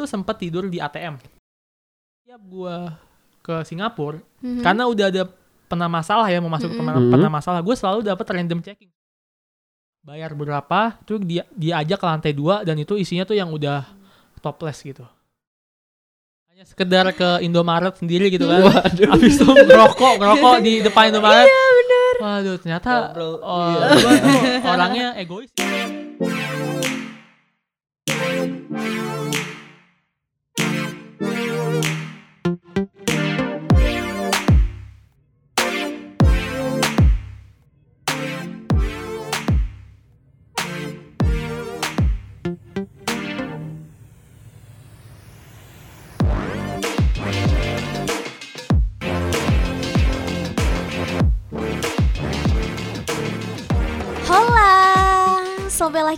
tuh sempat tidur di ATM. Tiap gue ke Singapura, Mhm. karena udah ada pernah masalah ya mau masuk Mm-mm. pernah, Mhm. pernah masalah, gue selalu dapat random checking. Bayar berapa, tuh dia dia ajak ke lantai dua dan itu isinya tuh yang udah topless gitu. Hanya sekedar ke Indomaret sendiri gitu kan. Waduh. Habis itu ngerokok, ngerokok di depan Indomaret. Iya bener. Waduh, ternyata oh, Iya. orangnya egois.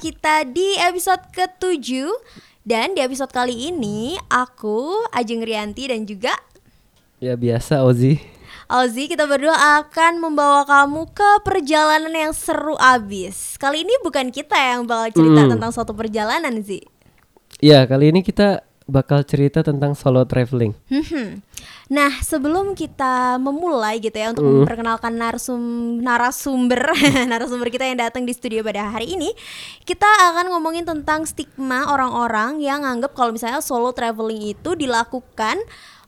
Kita di episode ke-7 Dan di episode kali ini aku, Ajeng Rianti dan juga Ya biasa Ozi. Auzi kita berdua akan membawa kamu ke perjalanan yang seru abis Kali ini bukan kita yang bakal cerita Hmm. tentang suatu perjalanan sih Ya kali ini kita bakal cerita tentang solo traveling. Hmm. Nah, sebelum kita memulai gitu ya untuk Hmm. memperkenalkan narsum narasumber narasumber kita yang datang di studio pada hari ini, kita akan ngomongin tentang stigma orang-orang yang nganggap kalau misalnya solo traveling itu dilakukan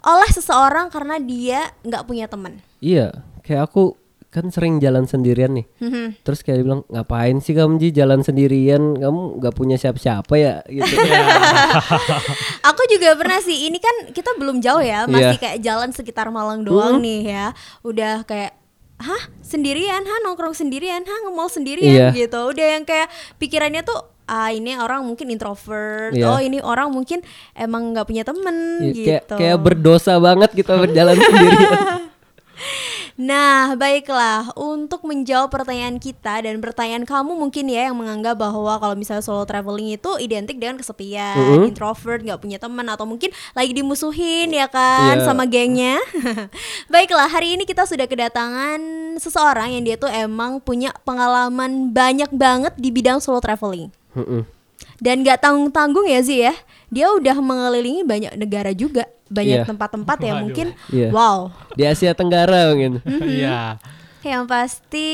oleh seseorang karena dia nggak punya teman. Iya, kayak aku kan sering jalan sendirian nih. Hmm. Terus kayak dibilang ngapain sih kamu Ji jalan sendirian? Kamu nggak punya siapa-siapa ya gitu. Aku juga pernah sih. Ini kan kita belum jauh ya, masih Iya. kayak jalan sekitar Malang doang nih ya. Udah kayak hah sendirian, hah nongkrong sendirian, hah nge-mall sendirian Iya. gitu. Udah yang kayak pikirannya tuh ah ini orang mungkin introvert, Iya. oh ini orang mungkin emang nggak punya temen kayak gitu. kayak berdosa banget kita berjalan sendirian. Nah, baiklah. Untuk menjawab pertanyaan kita dan pertanyaan kamu mungkin ya yang menganggap bahwa kalau misalnya solo traveling itu identik dengan kesepian, Mhm. introvert, nggak punya teman atau mungkin lagi dimusuhin ya kan Iya. sama gengnya. baiklah, hari ini kita sudah kedatangan seseorang yang dia tuh emang punya pengalaman banyak banget di bidang solo traveling. Mm-mm. Dan nggak tanggung-tanggung ya sih ya. Dia udah mengelilingi banyak negara juga, banyak Iya. tempat-tempat yang Waduh. mungkin Iya. wow. Di Asia Tenggara mungkin. Iya. Yang pasti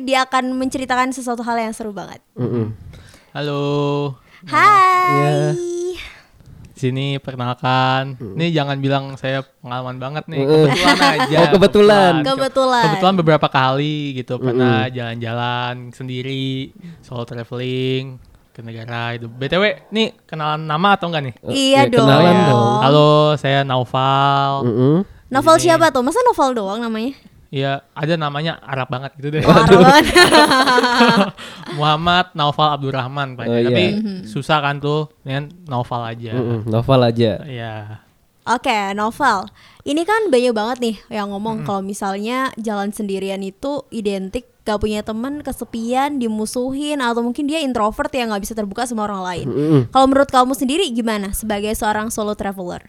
dia akan menceritakan sesuatu hal yang seru banget. Mm-mm. Halo. Hai. Sini perkenalkan. Nih jangan bilang saya pengalaman banget nih. Mm. Kebetulan aja. Oh, kebetulan. Kebetulan. Kebetulan beberapa kali gitu pernah jalan-jalan sendiri, solo traveling negara itu. BTW, nih kenalan nama atau enggak nih? Iya Ya, dong. kenalan dong. Halo, saya Naufal. Mm-mm. Novel Ini. siapa tuh? Masa novel doang namanya? Iya, ada namanya Arab banget gitu deh. Arwan. Muhammad Naufal Abdurrahman Pak. Oh, iya. Tapi susah kan tuh dengan Naufal aja. Mm-mm. Novel aja. Iya. Oke, novel. Ini kan banyak banget nih yang ngomong kalau misalnya jalan sendirian itu identik gak punya teman, kesepian, dimusuhin atau mungkin dia introvert yang nggak bisa terbuka sama orang lain. Mm-mm. Kalau menurut kamu sendiri gimana sebagai seorang solo traveler?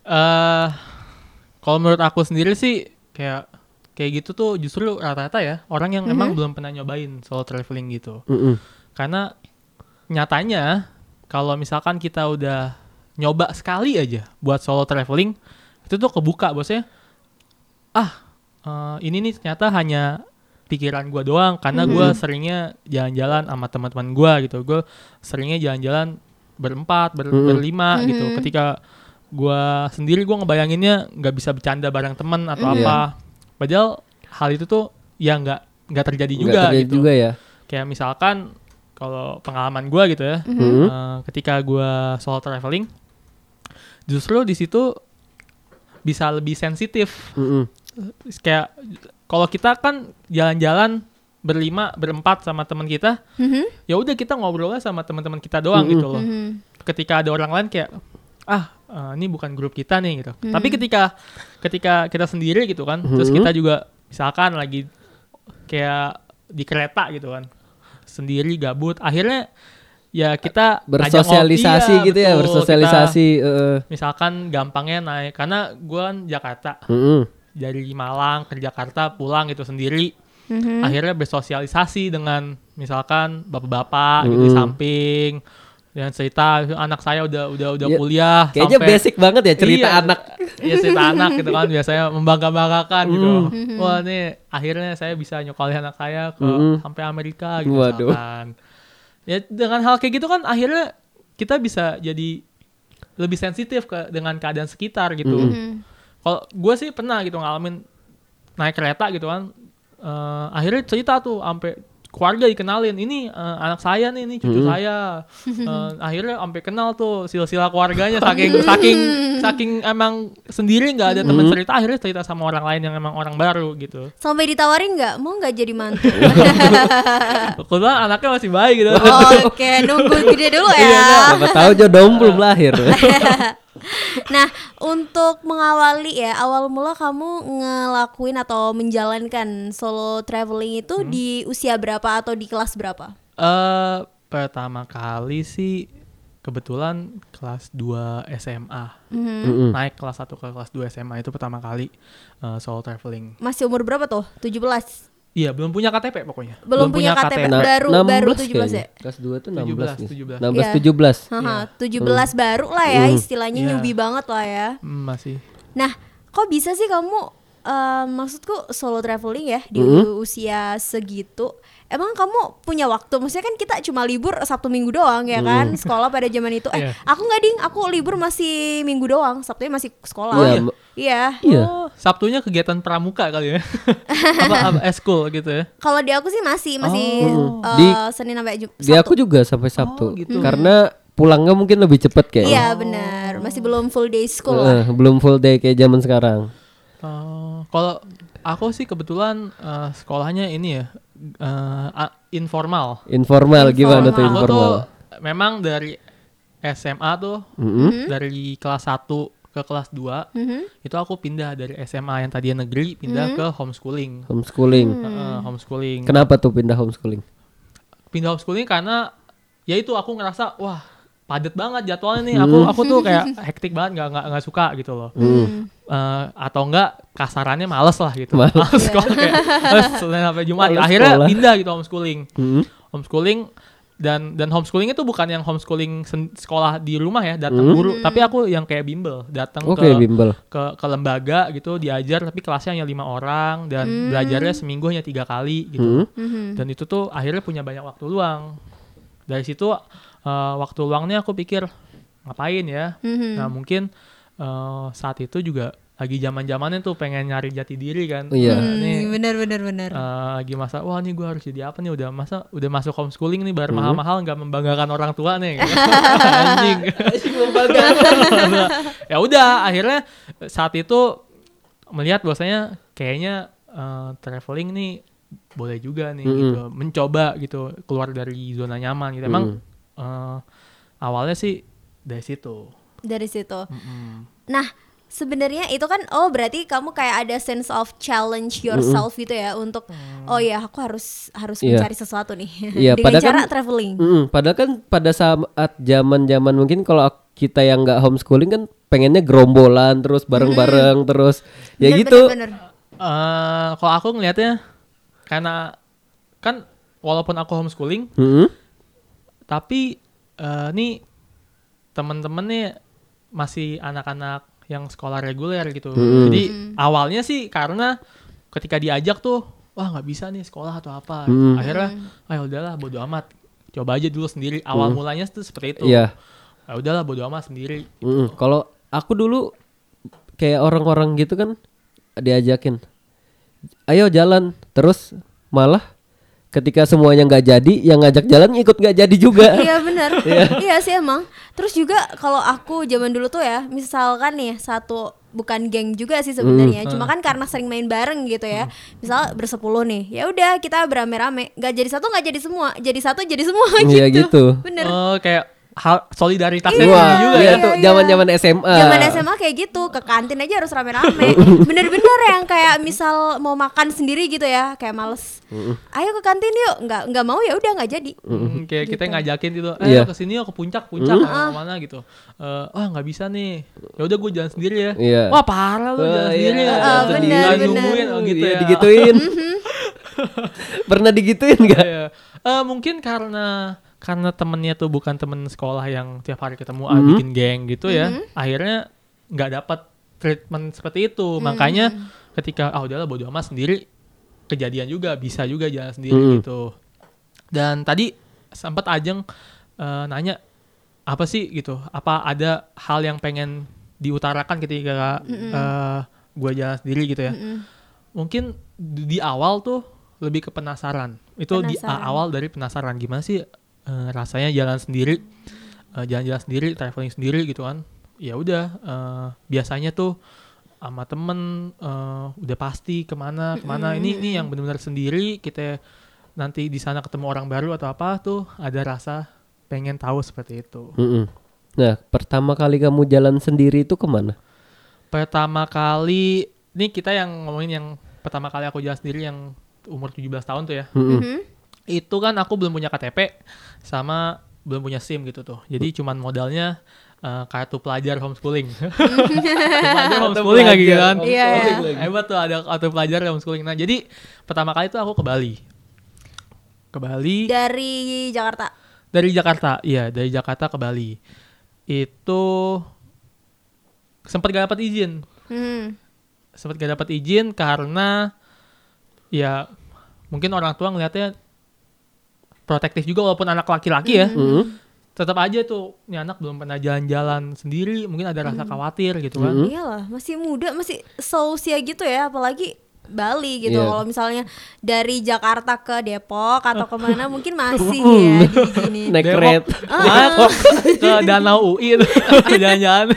eh kalau menurut aku sendiri sih kayak kayak gitu tuh justru rata-rata ya orang yang emang belum pernah nyobain solo traveling gitu. Mm-mm. Karena nyatanya kalau misalkan kita udah nyoba sekali aja buat solo traveling itu tuh kebuka bosnya ah eh, ini nih ternyata hanya pikiran gua doang karena gua seringnya jalan-jalan sama teman-teman gua gitu gue seringnya jalan-jalan berempat ber- Mhm. berlima gitu Mhm. ketika gua sendiri gua ngebayanginnya nggak bisa bercanda bareng temen atau Mhm. apa padahal hal itu tuh ya nggak nggak terjadi Nggak juga terjadi gitu juga ya. kayak misalkan kalau pengalaman gua gitu ya Mm-mm. eh, ketika gua solo traveling justru di situ bisa lebih sensitif Mm-mm. kayak kalau kita kan jalan-jalan berlima berempat sama teman kita Mhm. ya udah kita ngobrolnya sama teman-teman kita doang Mm-mm. gitu loh Mhm. ketika ada orang lain kayak ah eh, ini bukan grup kita nih gitu Hmm. tapi ketika ketika kita sendiri gitu kan terus Mhm. kita juga misalkan lagi kayak di kereta gitu kan sendiri gabut akhirnya ya kita Bersosialisasi ngobrol. gitu ya, Iya, betul. bersosialisasi. eh. Kita misalkan gampangnya naik karena gue kan Jakarta Mm-mm. Dari Malang ke Jakarta pulang gitu sendiri Mhm. akhirnya bersosialisasi dengan misalkan bapak-bapak gitu di Mm. samping dengan cerita anak saya udah udah udah Ya, kuliah Kayaknya sampai- basic banget ya cerita Iya, anak. Iya cerita anak gitu kan biasanya membangga-banggakan gitu. Hmm. Wah nih akhirnya saya bisa nyokolin anak saya ke Mm. sampai Amerika gitu Waduh. misalkan. Ya dengan hal kayak gitu kan akhirnya kita bisa jadi lebih sensitif ke dengan keadaan sekitar gitu. Mm. Hmm. Kalau gue sih pernah gitu ngalamin naik kereta gitu kan. eh, akhirnya cerita tuh sampai keluarga dikenalin ini eh, anak saya nih ini cucu Mm. saya Eh, akhirnya sampai kenal tuh silsilah keluarganya saking saking saking emang sendiri nggak ada teman Mm. cerita akhirnya cerita sama orang lain yang emang orang baru gitu Sampai ditawarin nggak mau nggak jadi mantu? kebetulan anaknya masih baik gitu Oh, Oke, nunggu gede dulu Iya, ya. Siapa tahu jodohmu belum lahir. Nah, untuk mengawali ya, awal mula kamu ngelakuin atau menjalankan solo traveling itu Hmm. di usia berapa atau di kelas berapa? eh pertama kali sih kebetulan kelas 2 SMA Mhm. Mm-mm. naik kelas 1 ke kelas 2 SMA itu pertama kali eh, solo traveling Masih umur berapa tuh? 17. Iya belum punya KTP pokoknya Belum punya KTP. Na- baru- 16 baru 17 ya? kayaknya. Kelas 2 tuh 16 17, nih. 17. 16 Iya. 17. Haha, 17 baru lah ya Hmm. istilahnya Iya. newbie banget lah ya. Hmm, masih Nah, kok bisa sih kamu eh, maksudku solo traveling ya di Mm-hmm. usia segitu? Emang kamu punya waktu? Maksudnya kan kita cuma libur Sabtu Minggu doang ya kan? Sekolah pada zaman itu. Eh, Iya. aku nggak ding, aku libur masih Minggu doang. Sabtunya masih sekolah. Iya, Iya. Mbak. Iya. Iya. Oh, Sabtunya kegiatan pramuka kali ya. apa, apa eskul gitu ya. Kalau di aku sih masih masih Oh. eh, Di- Senin sampai Jum- Di aku juga sampai Oh, Sabtu. gitu. Karena pulangnya mungkin lebih cepet kayaknya. Iya benar, masih belum full day school lah. Eh, belum full day kayak zaman sekarang. Oh, kalau aku sih kebetulan eh, sekolahnya ini ya eh, a- informal. Informal, gimana tuh Aku informal? tuh memang dari SMA tuh Mm-mm. dari kelas 1 ke kelas 2 Mhm. itu aku pindah dari SMA yang tadinya negeri pindah ke homeschooling. Homeschooling. Heeh, homeschooling. Kenapa tuh pindah homeschooling? pindah homeschooling karena ya itu aku ngerasa wah padet banget jadwalnya nih aku aku tuh kayak hektik banget nggak nggak nggak suka gitu loh Hmm. Eh, atau enggak kasarannya males lah gitu Males. males sekolah kayak "Eh, Senin sampai Jumat Males akhirnya sekolah. pindah gitu homeschooling Mm-mm. homeschooling dan dan homeschooling itu bukan yang homeschooling sekolah di rumah ya datang Hmm. guru tapi aku yang kayak bimbel datang Oke, ke bimbel. ke ke lembaga gitu diajar tapi kelasnya hanya lima orang dan belajarnya seminggu hanya tiga kali gitu Hmm. Mhm. dan itu tuh akhirnya punya banyak waktu luang dari situ eh, waktu luangnya aku pikir ngapain ya Mhm. nah mungkin eh, saat itu juga lagi zaman zamannya tuh pengen nyari jati diri kan Iya. Nah, nih Hmm, benar benar benar. eh, lagi masa wah nih gue harus jadi apa nih udah masa udah masuk homeschooling nih Hmm. bayar mahal-mahal nggak membanggakan orang tua nih anjing ya udah akhirnya saat itu melihat bahwasanya kayaknya eh, traveling nih boleh juga nih Mm-mm. gitu mencoba gitu keluar dari zona nyaman gitu emang eh, awalnya sih dari situ Dari situ. Mm-mm. Nah, sebenarnya itu kan oh berarti kamu kayak ada sense of challenge yourself gitu ya untuk oh ya aku harus harus Iya. mencari sesuatu nih Iya, dengan padahal cara kan- traveling. Mm-mm, Padahal kan pada saat zaman-zaman mungkin kalau kita yang nggak homeschooling kan pengennya gerombolan terus bareng-bareng terus ya Bener, gitu. bener, bener. Eh, kalau aku ngelihatnya karena kan walaupun aku homeschooling Mm-mm. Tapi eh, nih temen-temen nih masih anak-anak yang sekolah reguler gitu. Mm-mm. jadi awalnya sih karena ketika diajak tuh wah nggak bisa nih sekolah atau apa. Mm. akhirnya ayo udahlah bodo amat. Coba aja dulu sendiri. Awal mulanya tuh seperti itu. Iya. ya udahlah bodo amat sendiri. Mm-mm. Kalau aku dulu kayak orang-orang gitu kan diajakin, ayo jalan, terus malah ketika semuanya nggak jadi, yang ngajak jalan ikut nggak jadi juga. Iya benar. iya sih emang. Terus juga kalau aku zaman dulu tuh ya, misalkan nih satu bukan geng juga sih sebenarnya, Hmm. cuma kan karena sering main bareng gitu ya. Misal bersepuluh nih, ya udah kita berame-rame, nggak jadi satu nggak jadi semua, jadi satu jadi semua Iya gitu. gitu. Bener. Oh, kayak hal solidaritasnya Iya, tinggi juga iya ya iya, tuh iya. zaman-zaman SMA. Zaman SMA kayak gitu, ke kantin aja harus rame-rame. Bener-bener yang kayak misal mau makan sendiri gitu ya, kayak males. Ayo ke kantin yuk, nggak nggak mau ya udah nggak jadi. Hmm, kayak kita ngajakin gitu, eh Iya. ke sini yuk ke puncak, puncak mau mana gitu. Eh, wah nggak bisa nih. Ya udah gue jalan sendiri ya. Iya. Wah parah lu Wah, jalan iya. sendiri ya. Ah, bener, bener. nungguin oh gitu Iya, ya. digituin. Pernah digituin nggak? Iya. Eh, mungkin karena karena temennya tuh bukan temen sekolah yang tiap hari ketemu ah, Mhm. bikin geng gitu ya akhirnya nggak dapat treatment seperti itu. Makanya ketika ah udahlah bodo amat sendiri kejadian juga bisa juga jalan sendiri Mhm. gitu. Dan tadi sempat Ajeng eh, nanya apa sih? gitu. Apa ada hal yang pengen diutarakan ketika eh, gue jalan sendiri? gitu ya. Mm-mm. mungkin di, di awal tuh lebih ke penasaran. Itu di Penasaran. a- awal dari penasaran. Gimana sih eh, rasanya jalan sendiri eh, jalan-jalan sendiri traveling sendiri gitu kan ya udah eh, biasanya tuh sama temen eh, udah pasti ke mana ke mana ini ini yang benar-benar sendiri kita nanti di sana ketemu orang baru atau apa tuh ada rasa pengen tahu seperti itu Mm-mm. Nah, pertama kali kamu jalan sendiri itu ke mana? pertama kali ini kita yang ngomongin yang pertama kali aku jalan sendiri yang umur 17 tahun tuh ya Mm-mm. Mhm. itu kan aku belum punya KTP sama belum punya SIM gitu tuh. Jadi cuman modalnya eh, kartu pelajar homeschooling. Kartu pelajar homeschooling lagi kan. Iya, iya. Hebat tuh ada kartu pelajar homeschooling. Nah, jadi pertama kali tuh aku ke Bali. Ke Bali Dari Jakarta. dari Jakarta. Iya, dari Jakarta ke Bali. Itu sempat gak dapat izin. Hmm. Sempat gak dapat izin karena ya mungkin orang tua ngeliatnya protektif juga walaupun anak laki-laki ya. Mm-mm. tetap aja tuh ini anak belum pernah jalan-jalan sendiri mungkin ada rasa khawatir gitu kan Mhm. Iyalah, masih muda, masih seusia gitu ya, apalagi Bali gitu. Iya. Kalau misalnya dari Jakarta ke Depok atau ke mana mungkin masih ya di sini. Naik Depok. kereta. Mas, ke danau UI tuh jalan-jalan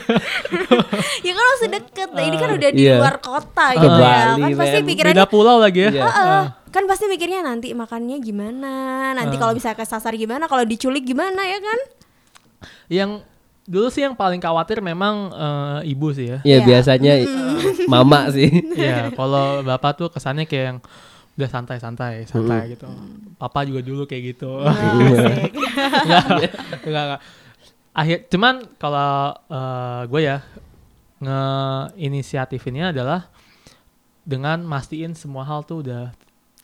ya kan masih deket. Nah, ini kan udah di Iya. luar kota Ke gitu ya. Bali, Kan pasti pikirannya beda pulau lagi ya Iya. Heeh. Kan pasti mikirnya nanti makannya gimana, nanti Ah. kalau misalnya kesasar gimana, kalau diculik gimana ya kan? yang dulu sih yang paling khawatir memang eh, ibu sih ya Ya Iya. biasanya mama sih. Iya, kalau bapak tuh kesannya kayak yang udah santai-santai, santai gitu. Papa juga dulu kayak gitu. Enggak, enggak, enggak. Akhir, cuman kalau eh, gue ya ngeinisiatifinnya adalah dengan mastiin semua hal tuh udah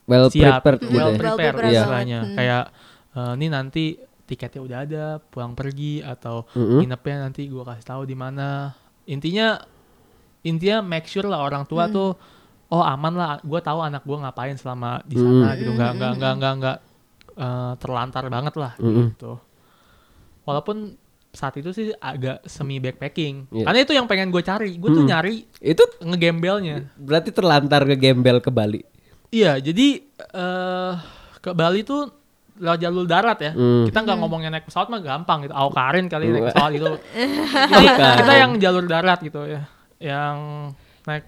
Well siap, prepared gitu, gitu well ya. Well prepared prepared istilahnya. Hmm. Kayak eh, ini nanti tiketnya udah ada, pulang pergi atau Mm-mm. nginepnya nanti gue kasih tahu di mana. Intinya intinya make sure lah orang tua Hmm. tuh oh aman lah, gue tahu anak gue ngapain selama di sana Mm. gitu, nggak nggak nggak nggak nggak eh, terlantar banget lah Mm-mm. gitu. Walaupun saat itu sih agak semi backpacking, Iya. karena itu yang pengen gue cari. Gue tuh Mm. nyari Itu ngegembelnya. berarti terlantar ke gembel ke Bali. Iya, jadi eh ke Bali tuh lewat jalur darat ya. Hmm. Kita nggak ngomongnya naik pesawat mah gampang gitu. Aukarin kali naik pesawat itu. kita, kita yang jalur darat gitu ya. Yang naik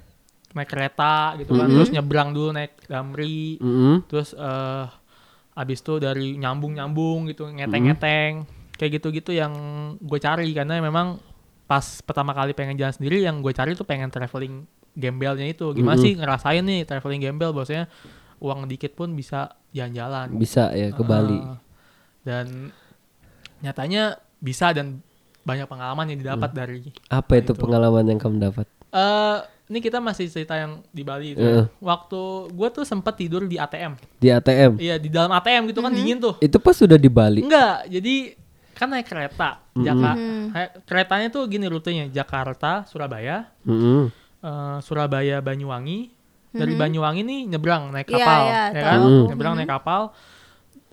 naik kereta gitu kan. Mhm. Terus nyebrang dulu naik Damri. Mm-mm. Terus eh abis itu dari nyambung-nyambung gitu, ngeteng-ngeteng. Kayak gitu-gitu yang gue cari karena memang pas pertama kali pengen jalan sendiri yang gue cari tuh pengen traveling gembelnya itu. Gimana Mhm. sih ngerasain nih traveling gembel bosnya uang dikit pun bisa jalan-jalan. Bisa ya ke Bali. Uh, dan nyatanya bisa dan banyak pengalaman yang didapat dari Apa itu itu. pengalaman yang kamu dapat? eh ini kita masih cerita yang di Bali itu. Heeh. Waktu gue tuh sempat tidur di ATM. Di ATM. Iya di dalam ATM gitu kan dingin tuh. Itu pas sudah di Bali. Enggak, jadi kan naik kereta. Jaka, Mhm. kayak- keretanya tuh gini rutenya Jakarta, Surabaya, Mm-mm. Eh, Surabaya, Banyuwangi. Dari Banyuwangi nih nyebrang naik Iya, kapal, iya, ya kan? tahu. Mhm. Nyebrang naik kapal.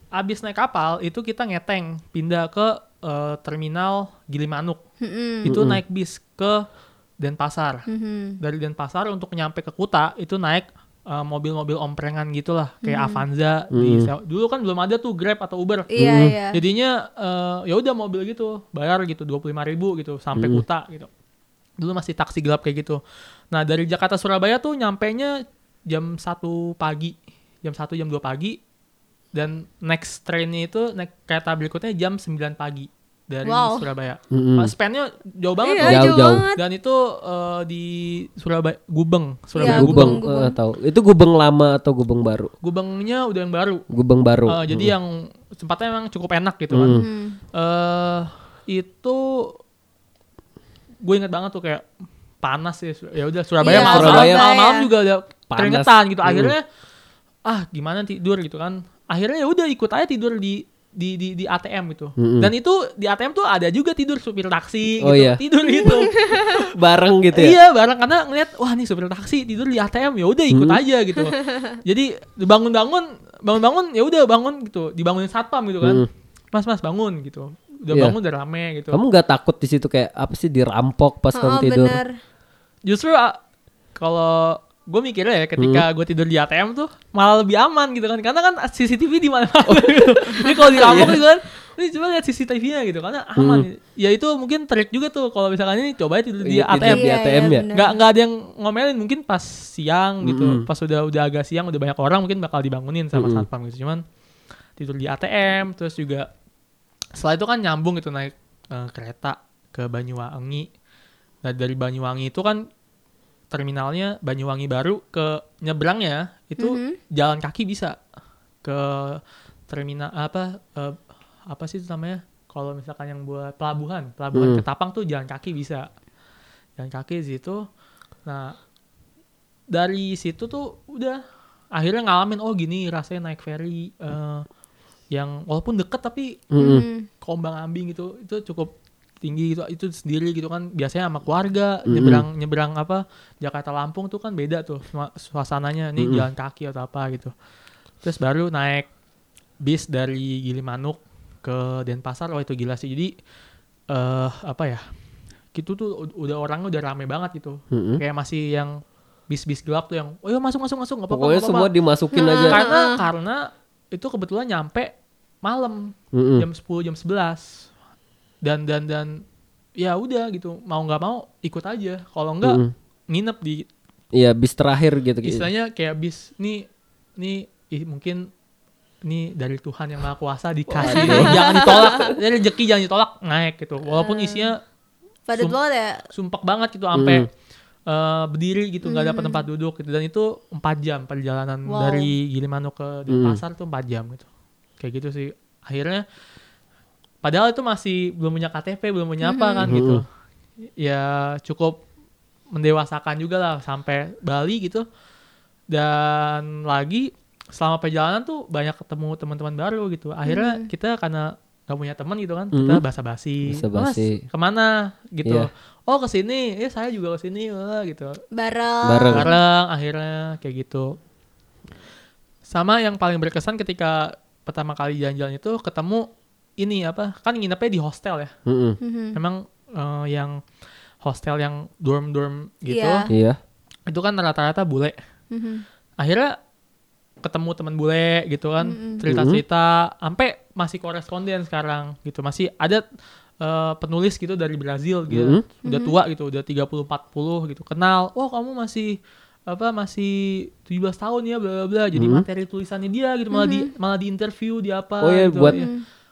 Abis naik kapal itu kita ngeteng pindah ke eh, terminal Gilimanuk. Mm-mm. Itu Mhm. naik bis ke Denpasar. Mhm. Dari Denpasar untuk nyampe ke Kuta itu naik eh, mobil-mobil omprengan gitulah kayak Avanza. Di, dulu kan belum ada tuh Grab atau Uber. Iya, Mhm. iya. Jadinya eh, ya udah mobil gitu, bayar gitu 25.000 ribu gitu sampai Hmm. Kuta gitu. Dulu masih taksi gelap kayak gitu. Nah, dari Jakarta Surabaya tuh nyampenya jam 1 pagi. Jam 1 jam 2 pagi dan next trainnya itu naik kereta berikutnya jam 9 pagi dari Wow. Surabaya. Mm-mm. Pas span-nya jauh banget Iya. Jauh, jauh banget. Dan itu eh, di Surabaya Gubeng, Surabaya Iya, Gubeng. Gubeng, eh, tahu. Itu gubeng lama atau gubeng baru? Gubengnya udah yang baru. Gubeng baru. Eh, jadi yang tempatnya emang cukup enak gitu kan. Hmm. Hmm. eh itu gue inget banget tuh kayak panas ya ya udah Surabaya Iya, malam Surabaya. malam juga ada Panas. keringetan gitu Hmm. akhirnya ah gimana tidur gitu kan akhirnya ya udah ikut aja tidur di di di di ATM gitu. Mm-mm. Dan itu di ATM tuh ada juga tidur supir taksi Oh, gitu. iya. Tidur gitu. Bareng gitu ya. Iya, bareng karena ngeliat wah nih supir taksi tidur di ATM ya udah ikut Hmm. aja gitu. Jadi bangun-bangun bangun-bangun ya udah bangun gitu, dibangunin satpam gitu kan. Hmm. Mas, Mas bangun gitu. Udah Iya. bangun udah rame gitu. Kamu nggak takut di situ kayak apa sih dirampok pas Oh, kamu tidur? bener. Justru ah, kalau gue mikirnya ya ketika Hmm. gue tidur di ATM tuh malah lebih aman gitu kan karena kan CCTV di mana-mana gitu. Jadi kalau dirampok gitu kan, ini coba lihat CCTV-nya gitu karena aman. Ya itu mungkin trik juga tuh kalau misalkan ini coba tidur di Iya, tidur ATM. di Iya, ATM iya, ya. bener. nggak nggak ada yang ngomelin mungkin pas siang gitu Mm-mm. pas udah udah agak siang udah banyak orang mungkin bakal dibangunin sama Mm-mm. satpam gitu cuman tidur di ATM terus juga setelah itu kan nyambung gitu naik eh, kereta ke Banyuwangi nah dari Banyuwangi itu kan terminalnya Banyuwangi baru ke nyebrangnya itu Mhm. jalan kaki bisa ke terminal apa eh, apa sih itu namanya kalau misalkan yang buat pelabuhan pelabuhan Hmm. Ketapang tuh jalan kaki bisa jalan kaki di situ nah dari situ tuh udah akhirnya ngalamin oh gini rasanya naik ferry eh, yang walaupun deket tapi. Hmm. kombang ambing gitu itu cukup tinggi gitu itu sendiri gitu kan biasanya sama keluarga Mm-mm. nyebrang nyebrang apa Jakarta Lampung tuh kan beda tuh sua- suasananya nih Mm-mm. jalan kaki atau apa gitu terus baru naik bis dari Gilimanuk ke Denpasar oh itu gila sih jadi eh apa ya gitu tuh udah orangnya udah rame banget gitu Mm-mm. kayak masih yang bis-bis gelap tuh yang oh ya masuk masuk masuk nggak apa-apa Pokoknya nggak semua apa-apa." dimasukin Nah. aja. karena karena itu kebetulan nyampe malam Mm-mm. jam 10 jam 11 dan dan dan ya udah gitu mau nggak mau ikut aja kalau enggak Mm-mm. nginep di Iya bis terakhir gitu. istilahnya kayak bis nih nih ih, mungkin ini dari Tuhan yang maha kuasa dikasih jangan ditolak rezeki jangan ditolak naik gitu walaupun isinya Padat Sum- banget ya. sumpek banget gitu sampai Mm. Eh, berdiri gitu nggak dapat tempat duduk gitu. Dan itu empat jam perjalanan Wow. dari Gilimanuk ke Denpasar tuh empat jam gitu. Kayak gitu sih. Akhirnya padahal itu masih belum punya KTP belum punya apa kan gitu. Ya cukup mendewasakan juga lah sampai Bali gitu. Dan lagi selama perjalanan tuh banyak ketemu teman-teman baru gitu. Akhirnya kita karena nggak punya teman gitu kan kita Mhm. basa-basi. Basa-basi. Ke mana gitu. Iya. Oh ke sini ya saya juga ke sini wah, gitu Bareng. Bareng. bareng akhirnya kayak gitu sama yang paling berkesan ketika pertama kali jalan-jalan itu ketemu ini apa kan nginepnya di hostel ya Mm-mm. Mhm. memang eh, yang hostel yang dorm-dorm gitu Iya. Iya. itu kan rata-rata bule Mhm. akhirnya ketemu teman bule gitu kan cerita-cerita sampai masih koresponden sekarang gitu masih ada eh, penulis gitu dari Brazil gitu Mhm. udah tua gitu udah 30 40 gitu kenal oh kamu masih apa masih 17 tahun ya bla bla bla jadi Mhm. materi tulisannya dia gitu malah di malah di interview di apa Oh iya, gitu. buat Iya.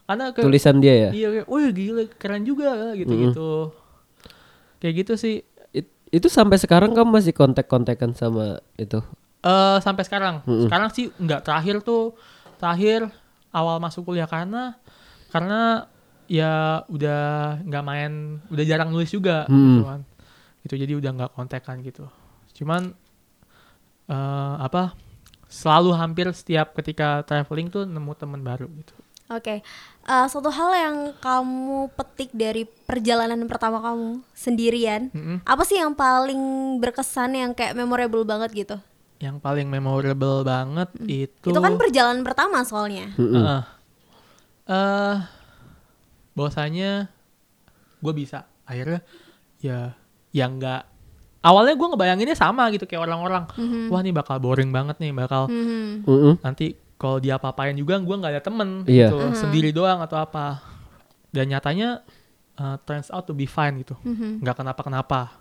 karena ke, Tulisan dia ya. iya kayak, oh gila keren juga gitu Mhm. gitu kayak gitu sih It- itu sampai sekarang kamu masih kontak-kontakan sama itu. Eh sampai sekarang. Mm-mm. Sekarang sih nggak terakhir tuh terakhir awal masuk kuliah karena karena ya udah nggak main udah jarang nulis juga Hmm. gitu kan. Gitu jadi udah nggak kontekan gitu. Cuman eh apa selalu hampir setiap ketika traveling tuh nemu teman baru gitu. Oke, Eh, satu hal yang kamu petik dari perjalanan pertama kamu sendirian, Mm-mm. apa sih yang paling berkesan yang kayak memorable banget gitu? Yang paling memorable banget itu Itu kan perjalanan pertama soalnya. Mm-mm. Heeh. Eh, bahwasanya gue bisa akhirnya ya yang nggak awalnya gue ngebayanginnya sama gitu kayak orang-orang Mhm. wah ini bakal boring banget nih bakal Mhm. Mm-mm. nanti kalau dia apa-apain juga gue nggak ada temen Iya. gitu sendiri doang atau apa dan nyatanya uh, turns out to be fine gitu Mhm. nggak kenapa-kenapa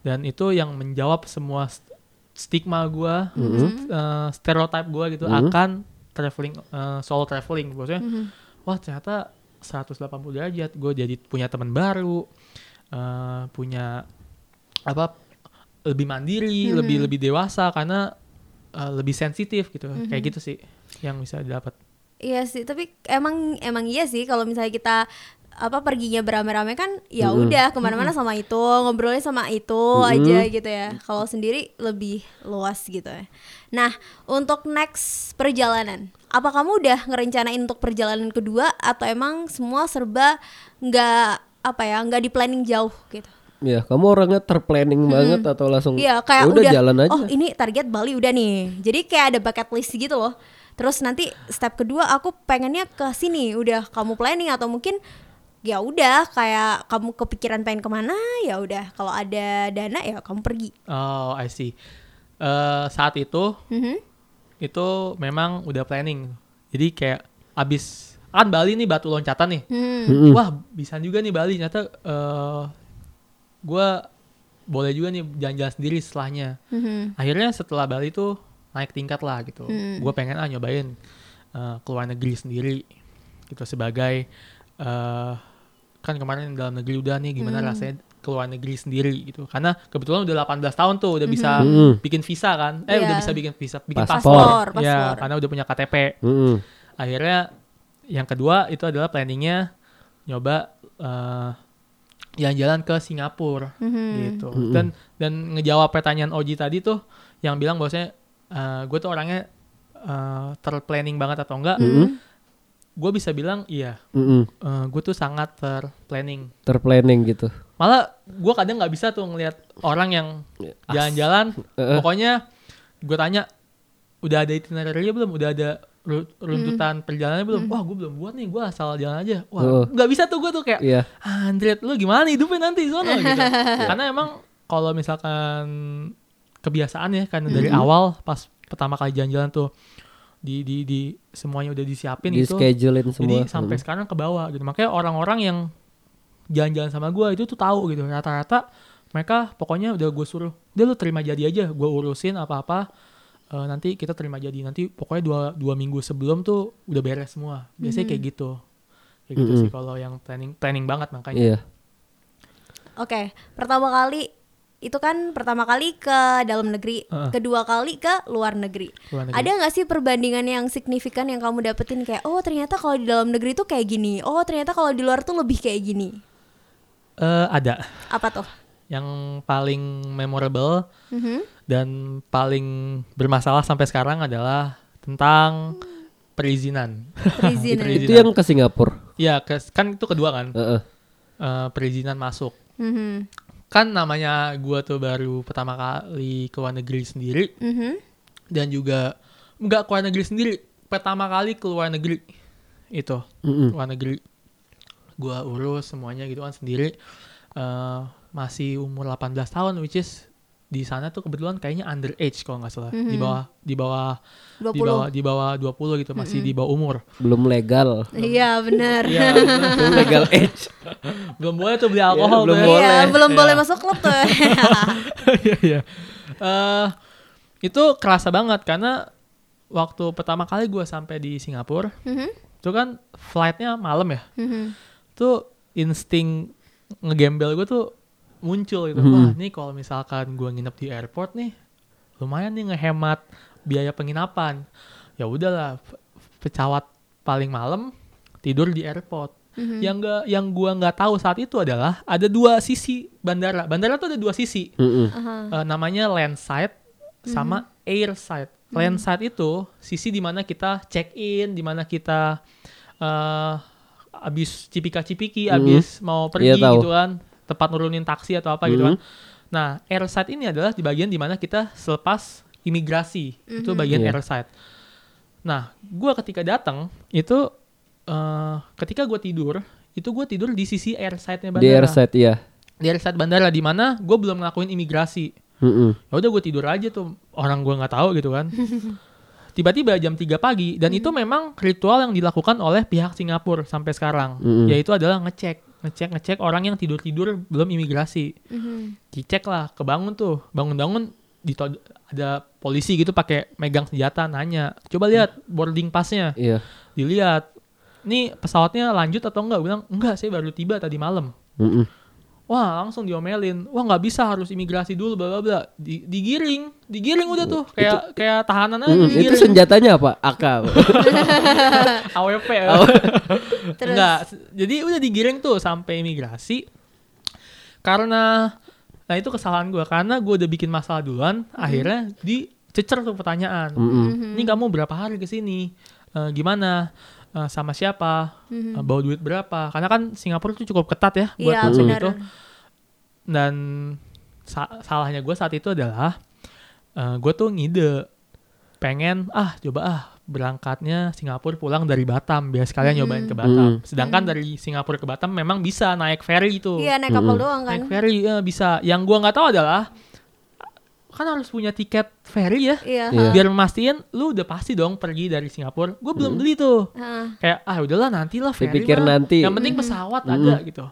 dan itu yang menjawab semua st- stigma gue Mhm. uh, stereotype gue gitu Mhm. akan traveling uh, solo traveling maksudnya Mhm. wah ternyata 180 derajat gue jadi punya teman baru eh, punya apa lebih mandiri Mhm. lebih lebih dewasa karena eh, lebih sensitif gitu Mhm. kayak gitu sih yang bisa didapat Iya sih, tapi emang emang iya sih kalau misalnya kita apa perginya beramai-ramai kan ya udah ke mana-mana sama itu ngobrolnya sama itu Mm-mm. aja gitu ya. Kalau sendiri lebih luas gitu ya. Nah untuk next perjalanan, apa kamu udah ngerencanain untuk perjalanan kedua atau emang semua serba nggak apa ya nggak di planning jauh gitu Ya, kamu orangnya terplanning banget atau langsung Iya kayak "Ya udah, udah, jalan aja. Oh ini target Bali udah nih. Jadi kayak ada bucket list gitu loh. Terus nanti step kedua aku pengennya ke sini. Udah kamu planning atau mungkin ya udah kayak kamu kepikiran pengen ke mana ya udah kalau ada dana ya kamu pergi. Oh, I see. Eh, saat itu Mhm. Itu memang udah planning. Jadi kayak abis kan Bali nih batu loncatan nih. Hmm. Wah, bisa juga nih Bali. Ternyata eh gue boleh juga nih jalan-jalan sendiri setelahnya. Mhm. Akhirnya setelah Bali tuh naik tingkat lah gitu. Hmm. Gue pengen ah nyobain eh, ke luar negeri sendiri gitu sebagai eh kan kemarin dalam negeri udah nih gimana Hmm. rasanya ke luar negeri sendiri gitu. Karena kebetulan udah 18 tahun tuh udah bisa Mhm. bikin visa kan. Eh Iya. udah bisa bikin visa, bikin Paspor. paspor. Ya, paspor. karena udah punya KTP. Mm-mm. Akhirnya yang kedua itu adalah planningnya nyoba eh, jalan-jalan ke Singapura Mhm. gitu. Mm-mm. Dan dan ngejawab pertanyaan Oji tadi tuh yang bilang bahwasanya gue tuh orangnya eh, terplanning banget atau enggak? Mm-mm. Gue bisa bilang iya. Mm-mm. gue tuh sangat terplanning. Terplanning gitu. Malah gue kadang nggak bisa tuh ngelihat orang yang jalan-jalan. Eh, Pokoknya gue tanya udah ada itinerary belum? Udah ada ru- runtutan perjalanannya belum? Wah gue belum buat nih. Gue asal jalan aja. Wah nggak bisa tuh gue tuh kayak Iya. Andret lu gimana hidupnya nanti sono gitu. Karena emang kalau misalkan kebiasaan ya karena dari awal pas pertama kali jalan-jalan tuh di di di semuanya udah disiapin Di gitu. schedulein semua. Jadi sampai sekarang ke bawah gitu. Makanya orang-orang yang jalan-jalan sama gua itu tuh tahu gitu. Rata-rata mereka pokoknya udah gue suruh, dia lu terima jadi aja, gue urusin apa-apa. eh, nanti kita terima jadi nanti pokoknya dua dua minggu sebelum tuh udah beres semua. Biasanya kayak gitu. Kayak gitu sih kalau yang planning planning banget makanya. Iya. Oke, pertama kali itu kan pertama kali ke dalam negeri, Heeh. kedua kali ke luar negeri. Luar negeri. Ada nggak sih perbandingan yang signifikan yang kamu dapetin kayak oh ternyata kalau di dalam negeri tuh kayak gini, oh ternyata kalau di luar tuh lebih kayak gini. Eh, ada Apa tuh? yang paling memorable Mhm. dan paling bermasalah sampai sekarang adalah tentang perizinan. Perizinan. Perizinan. Itu yang ke Singapura. Ya, ke- kan itu kedua kan, Heeh. eh, perizinan masuk. Mhm. Kan namanya gua tuh baru pertama kali ke luar negeri sendiri Mhm. dan juga nggak ke luar negeri sendiri, pertama kali ke luar negeri itu Mm-mm. luar negeri. Gua urus semuanya gitu kan sendiri. Eh, masih umur 18 tahun, which is di sana tuh kebetulan kayaknya underage kalau nggak salah, di Mhm. bawah di bawah 20. di bawah di bawah 20 gitu, masih di bawah umur. Belum legal. Iya benar. Iya, Belum legal age. belum boleh tuh beli alkohol belum tuh ya. boleh. Iya, belum Iya. boleh masuk klub tuh. Iya, iya. Eh, itu kerasa banget karena waktu pertama kali gue sampai di Singapura, Mhm. itu kan flightnya malam ya. Mhm. Tuh insting ngegembel gue tuh muncul gitu. Mhm. Wah, nih kalau misalkan gue nginep di airport nih, lumayan nih ngehemat biaya penginapan. Ya udahlah, pe- pesawat paling malam tidur di airport. Mhm. Yang gak, yang gua nggak tahu saat itu adalah ada dua sisi bandara. Bandara tuh ada dua sisi. Mm-mm. Aha. Eh, namanya land side sama air side. Land side itu sisi di mana kita check in, di mana kita eh abis cipika-cipiki, Mhm. abis mau pergi Iya, tahu. gitu kan, tempat nurunin taksi atau apa gitu Mhm. kan. Nah, air side ini adalah di bagian di mana kita selepas imigrasi. Itu Mhm. bagian Iya. air side. Nah, gua ketika datang itu eh ketika gua tidur, itu gua tidur di sisi air side-nya Di bandara. airside ya. Di air side bandara di mana gue belum ngelakuin imigrasi Mm-mm. ya udah gue tidur aja tuh orang gue nggak tahu gitu kan tiba-tiba jam 3 pagi dan itu memang ritual yang dilakukan oleh pihak Singapura sampai sekarang Mm-mm. yaitu adalah ngecek ngecek ngecek orang yang tidur tidur belum imigrasi Mhm. dicek lah kebangun tuh bangun-bangun dito- ada polisi gitu pakai megang senjata nanya coba lihat boarding passnya Iya. dilihat nih pesawatnya lanjut atau enggak bilang enggak saya baru tiba tadi malam Mm-mm. Wah langsung diomelin. Wah nggak bisa harus imigrasi dulu bla bla bla. Di, digiring, digiring udah tuh kayak kayak tahanan aja Mm-mm. Itu digiring. senjatanya apa? AK. AWP. Terus Enggak. Jadi udah digiring tuh sampai imigrasi. Karena nah itu kesalahan gua karena gua udah bikin masalah duluan. Akhirnya dicecer tuh pertanyaan. Mm-mm. Ini kamu berapa hari ke sini? eh, gimana Eh, sama siapa Mhm. Eh, bawa duit berapa karena kan Singapura tuh cukup ketat ya buat Iya masuk benar. gitu dan sa- salahnya gue saat itu adalah gue tuh ngide pengen ah coba ah berangkatnya Singapura pulang dari Batam biar sekalian Hmm. nyobain ke Batam Hmm. sedangkan dari Singapura ke Batam memang bisa naik ferry itu Iya naik kapal Mhm. doang kan. naik ferry eh, bisa yang gua nggak tahu adalah kan harus punya tiket ferry ya. Iya. Iya. biar mastiin lu udah pasti dong pergi dari Singapura. Gue belum beli tuh. Heeh. kayak ah udahlah nantilah ferry Dipikir mah. nanti. yang penting pesawat ada gitu.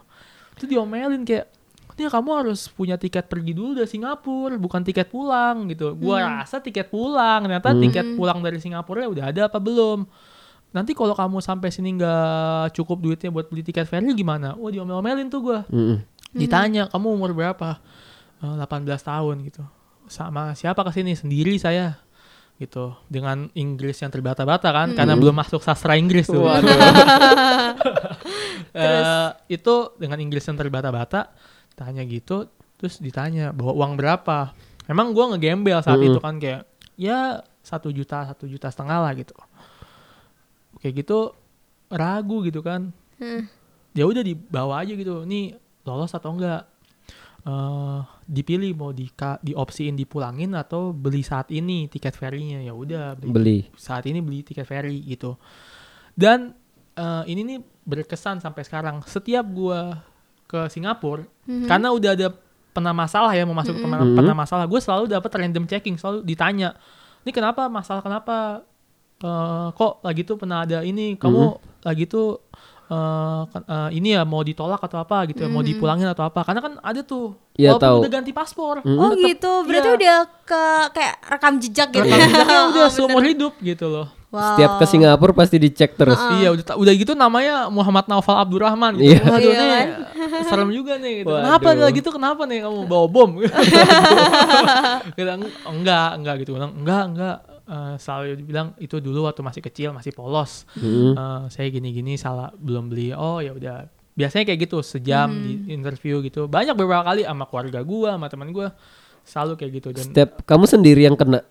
Itu diomelin kayak ya kamu harus punya tiket pergi dulu dari Singapura bukan tiket pulang gitu. Gua rasa tiket pulang ternyata tiket pulang dari Singapura ya udah ada apa belum? Nanti kalau kamu sampai sini nggak cukup duitnya buat beli tiket ferry gimana? Wah diomel-omelin tuh gua. Mm-mm. ditanya kamu umur berapa? "Eh, 18 tahun gitu sama siapa ke sini sendiri saya gitu. Dengan Inggris yang terbata-bata kan karena belum masuk sastra Inggris tuh. Eh, itu dengan Inggris yang terbata-bata tanya gitu terus ditanya bawa uang berapa? Emang gua ngegembel saat Mm-mm. itu kan kayak ya satu juta satu juta setengah lah gitu. Kayak gitu ragu gitu kan. Hmm. ya udah dibawa aja gitu nih lolos atau enggak eh dipilih mau di diopsiin dipulangin atau beli saat ini tiket ferrynya ya udah beli, Beli. saat ini beli tiket ferry gitu. Dan eh, ini nih berkesan sampai sekarang. Setiap gua ke Singapura Mhm. karena udah ada pernah masalah ya mau masuk pernah, Mhm. pernah masalah gue selalu dapat random checking selalu ditanya ini kenapa? Masalah kenapa? Eh, kok lagi tuh pernah ada ini? Kamu lagi tuh eh, kan- eh, ini ya mau ditolak atau apa gitu ya mau dipulangin atau apa karena kan ada tuh Iya, walaupun tahu. udah ganti paspor Oh tetep- gitu, berarti iya. udah ke kayak rekam jejak gitu. rekam jejaknya Oh, udah bener. seumur hidup gitu loh Wow. Setiap ke Singapura pasti dicek terus. Iya udah udah gitu namanya Muhammad Naufal Abdurrahman gitu. Iya. Waduh Iya nih serem juga nih gitu. Waduh. Kenapa lagi tuh kenapa nih kamu bawa bom? Kita enggak enggak gitu. Enggak enggak Eh, selalu dibilang itu dulu waktu masih kecil masih polos. Mm. Eh, saya gini-gini salah belum beli. Oh ya udah. Biasanya kayak gitu sejam di interview gitu. Banyak beberapa kali sama keluarga gua, sama teman gua selalu kayak gitu dan Setiap kamu sendiri yang kena.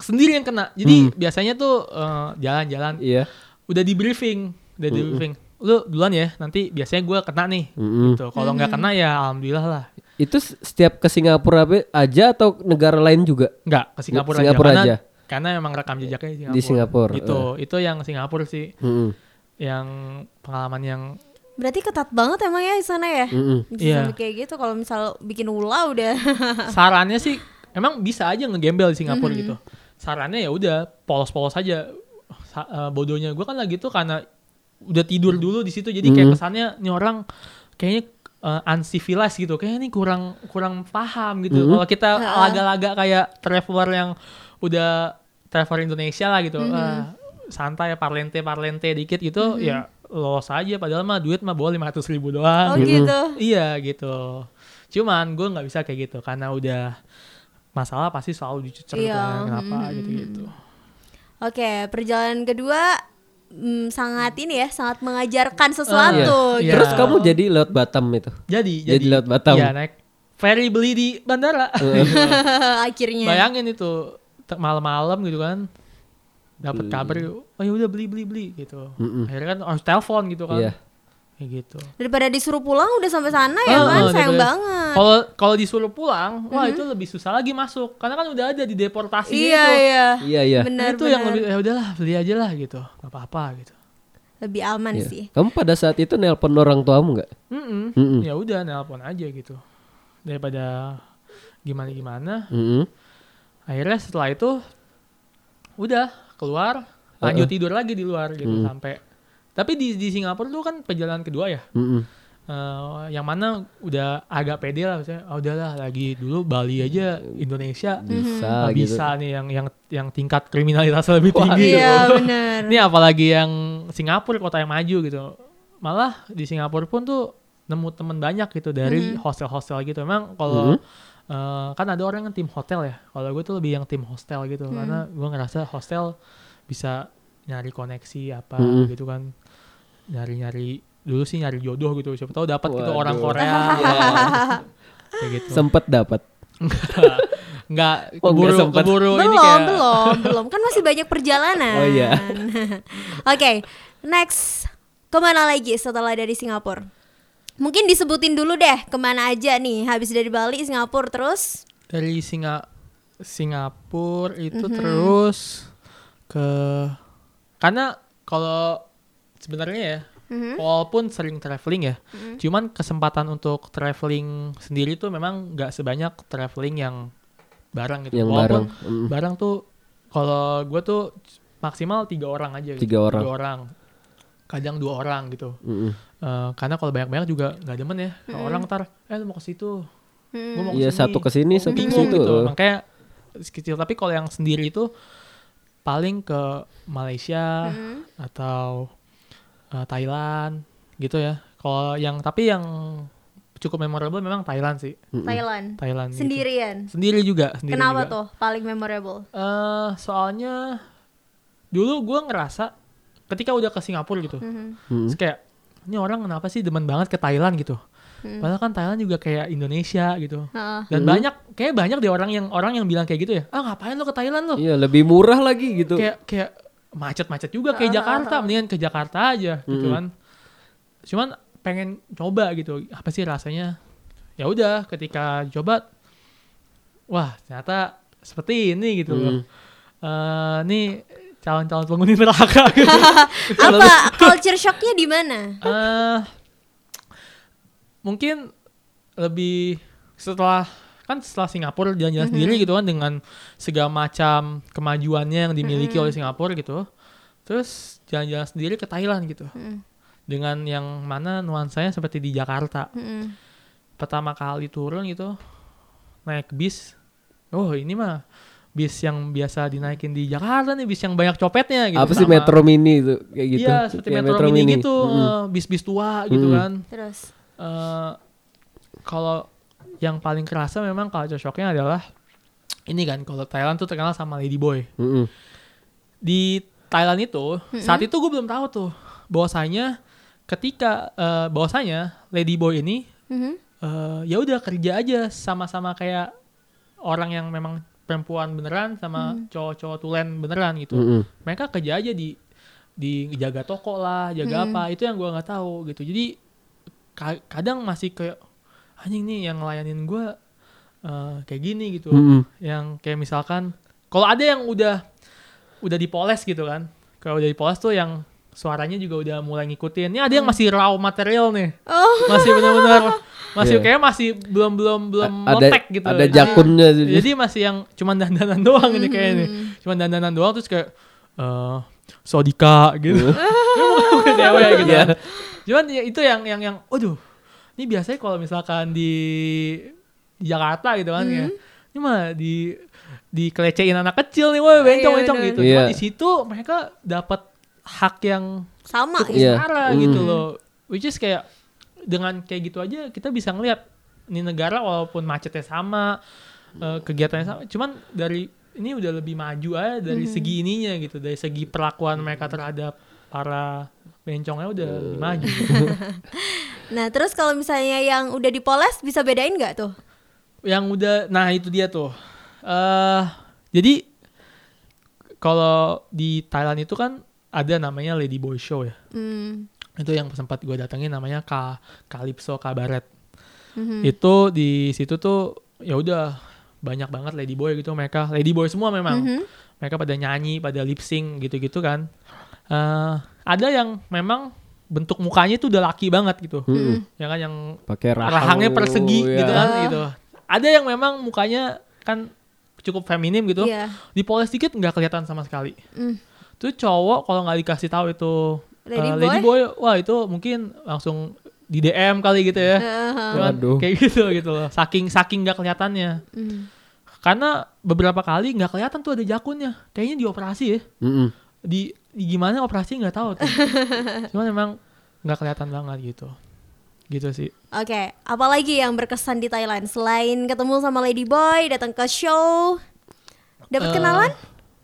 sendiri yang kena. Jadi biasanya tuh eh, jalan-jalan Iya. udah di briefing, udah di briefing. Lu duluan ya, nanti biasanya gue kena nih. Mm-mm. Gitu. Kalau nggak kena ya alhamdulillah lah. Itu setiap ke Singapura aja atau negara lain juga? Nggak ke Singapura, Singapura aja. Karena, aja. Karena emang rekam jejaknya di Singapura. Di Singapura, Gitu. Itu yang Singapura sih, Mm-mm. yang pengalaman yang Berarti ketat banget emang ya di sana ya. Iya. sampai kayak gitu kalau misal bikin ulah udah. sarannya sih emang bisa aja ngegembel di Singapura gitu. Sarannya ya udah polos-polos aja. Sa- eh, bodohnya gue kan lagi tuh karena udah tidur dulu di situ jadi kayak Mhm. kesannya nih orang kayaknya eh, uncivilized gitu. Kayaknya nih kurang kurang paham gitu. Mhm. Kalau kita laga-laga kayak traveler yang udah traveler Indonesia lah gitu. Ah, santai parlente parlente dikit gitu ya lolos aja padahal mah duit mah bawa 500 ribu doang oh gitu. Iya gitu. Cuman gue nggak bisa kayak gitu karena udah masalah pasti selalu dicucer Iya, kan, kenapa mm, gitu gitu. Oke, perjalanan kedua mm, sangat ini ya, sangat mengajarkan sesuatu. Iya. gitu. Terus kamu jadi lewat Batam itu. Jadi Jadi jadi lewat Batam. Iya naik ferry beli di bandara. akhirnya. Bayangin itu malam-malam gitu kan dapat kabar oh ya udah beli beli beli gitu. Mm-mm. Akhirnya kan harus telepon gitu kan. Iya. Kayak gitu. Daripada disuruh pulang udah sampai sana ya kan, ah, sayang daripada- banget. Kalau kalau disuruh pulang, wah itu lebih susah lagi masuk karena kan udah ada di deportasi Iya itu. iya. Iya iya. Benar itu yang lebih ya udahlah beli aja lah gitu. Gak apa-apa gitu. Lebih aman Iya. sih. Kamu pada saat itu nelpon orang tuamu nggak? Mm-mm. Ya udah nelpon aja gitu. Daripada gimana gimana. Mm-mm. Akhirnya setelah itu udah keluar lanjut tidur lagi di luar gitu sampai tapi di di Singapura tuh kan perjalanan kedua ya. Mm-mm. Eh, yang mana udah agak pede lah misalnya oh udahlah lagi dulu Bali aja Indonesia Bisa gitu. bisa nih yang yang yang tingkat kriminalitas lebih tinggi gitu. Iya benar. Ini apalagi yang Singapura kota yang maju gitu. Malah di Singapura pun tuh nemu temen banyak gitu dari hostel-hostel gitu. Emang kalau eh, kan ada orang yang tim hotel ya. Kalau gue tuh lebih yang tim hostel gitu karena gue ngerasa hostel bisa nyari koneksi apa Mhm. gitu kan. Nyari-nyari dulu sih nyari jodoh gitu. Siapa tahu dapat gitu orang Korea. Kayak gitu. Sempet dapat. nggak Oh, nggak keburu sempet. keburu belum, ini kayak belum, belum. Kan masih banyak perjalanan. Oh, iya. Oke, next. Ke mana lagi setelah dari Singapura? Mungkin disebutin dulu deh ke mana aja nih. Habis dari Bali, Singapura terus. dari Singa Singapura itu Mhm. terus ke karena kalau sebenarnya ya Mhm. walaupun sering traveling ya Mhm. cuman kesempatan untuk traveling sendiri tuh memang nggak sebanyak traveling yang bareng gitu Yang walaupun bareng. Mm. bareng tuh kalau gue tuh maksimal tiga orang aja gitu. Tiga orang. Kadang dua orang gitu Mm-mm. Eh, karena kalau banyak-banyak juga nggak demen ya Kalau orang ntar eh lu mau ke situ Hmm. Gua mau Iya ke sini. satu ke sini satu ke situ. gitu makanya kecil tapi kalau yang sendiri itu paling ke Malaysia Mhm. atau eh, Thailand gitu ya kalau yang tapi yang cukup memorable memang Thailand sih Mm-mm. Thailand. Thailand gitu. Sendirian. sendiri juga sendiri Kenapa juga. tuh paling memorable? Eh, soalnya dulu gue ngerasa ketika udah ke Singapura gitu Mhm. Mm-mm. terus kayak ini orang kenapa sih demen banget ke Thailand gitu Hmm. padahal kan Thailand juga kayak Indonesia gitu Heeh. dan Mhm. banyak kayak banyak deh orang yang orang yang bilang kayak gitu ya ah ngapain lo ke Thailand lo Iya lebih murah lagi gitu. kayak kayak macet-macet juga kayak Ah, Jakarta mendingan ke Jakarta aja gitu Mm-mm. kan cuman pengen coba gitu apa sih rasanya ya udah ketika coba wah ternyata seperti ini gitu loh Mm. Eh, nih calon-calon penghuni neraka gitu. Apa culture shocknya di mana? Eh, mungkin lebih setelah kan setelah Singapura jalan-jalan sendiri gitu kan dengan segala macam kemajuannya yang dimiliki oleh Singapura gitu terus jalan-jalan sendiri ke Thailand gitu Mm. dengan yang mana nuansanya seperti di Jakarta Mm-mm. pertama kali turun gitu naik bis oh ini mah bis yang biasa dinaikin di Jakarta nih bis yang banyak copetnya gitu Apa sih sama- Metro Mini itu kayak gitu? Iya seperti Kayak Metro, Mini, gitu Mm-mm. eh, bis-bis tua gitu Mm-mm. kan Terus. eh kalau yang paling kerasa memang culture shocknya adalah ini kan kalau Thailand tuh terkenal sama Lady Boy Mm-mm. di Thailand itu saat itu gue belum tahu tuh bahwasanya ketika eh, bahwasanya Lady Boy ini Mhm. eh, ya udah kerja aja sama-sama kayak orang yang memang perempuan beneran sama cowok-cowok tulen beneran gitu. Mm-mm. mereka kerja aja di di jaga toko lah jaga apa itu yang gua nggak tahu gitu. Jadi ka- kadang masih kayak anjing nih yang ngelayanin gua eh, kayak gini gitu. Mm-mm. yang kayak misalkan kalau ada yang udah udah dipoles gitu kan kalau udah dipoles tuh yang suaranya juga udah mulai ngikutin. Ini ada yang masih raw material nih. Oh. masih benar-benar masih Iya. kayak masih belum belum belum A- ada motek gitu ada Jadi- jakunnya jadi. jadi masih yang cuman dandanan doang ini kayak ini cuman dandanan doang terus kayak eh Sodika gitu Bukan cewek gitu Iya. cuman ya itu yang yang yang aduh ini biasanya kalau misalkan di, di Jakarta gitu kan ya ini mah di dikelecehin anak kecil nih woi bencong Iya, gitu Iya. cuman di situ mereka dapat hak yang Sama cukup ya. Iya. setara Mm. gitu loh which is kayak dengan kayak gitu aja kita bisa ngelihat ini negara walaupun macetnya sama eh, kegiatannya sama cuman dari ini udah lebih maju aja dari segi ininya gitu dari segi perlakuan mereka terhadap para bencongnya udah lebih maju gitu. Nah, terus kalau misalnya yang udah dipoles bisa bedain nggak tuh? yang udah nah itu dia tuh eh jadi kalau di Thailand itu kan ada namanya Lady Boy Show ya Hmm. Itu yang sempat gue datengin namanya Ka Calypso Cabaret Mhm. itu di situ tuh ya udah banyak banget lady boy gitu mereka lady boy semua memang Mhm. mereka pada nyanyi pada lip sync gitu-gitu kan Eh, ada yang memang bentuk mukanya itu udah laki banget gitu Mm-mm. ya kan yang Pakai rahang. rahangnya persegi ya. gitu kan gitu ada yang memang mukanya kan cukup feminim gitu Iya. dipoles dikit nggak kelihatan sama sekali Mm. tuh cowok kalau nggak dikasih tahu itu Lady eh, boy? lady boy wah itu mungkin langsung di DM kali gitu ya Heeh. Cuman Waduh. kayak gitu gitu loh saking saking nggak kelihatannya Mm. karena beberapa kali nggak kelihatan tuh ada jakunnya kayaknya dioperasi ya Mm-mm. di, di gimana operasi nggak tahu tuh cuman memang nggak kelihatan banget gitu gitu sih Oke, apalagi yang berkesan di Thailand selain ketemu sama Lady Boy, datang ke show, dapat Eh, kenalan?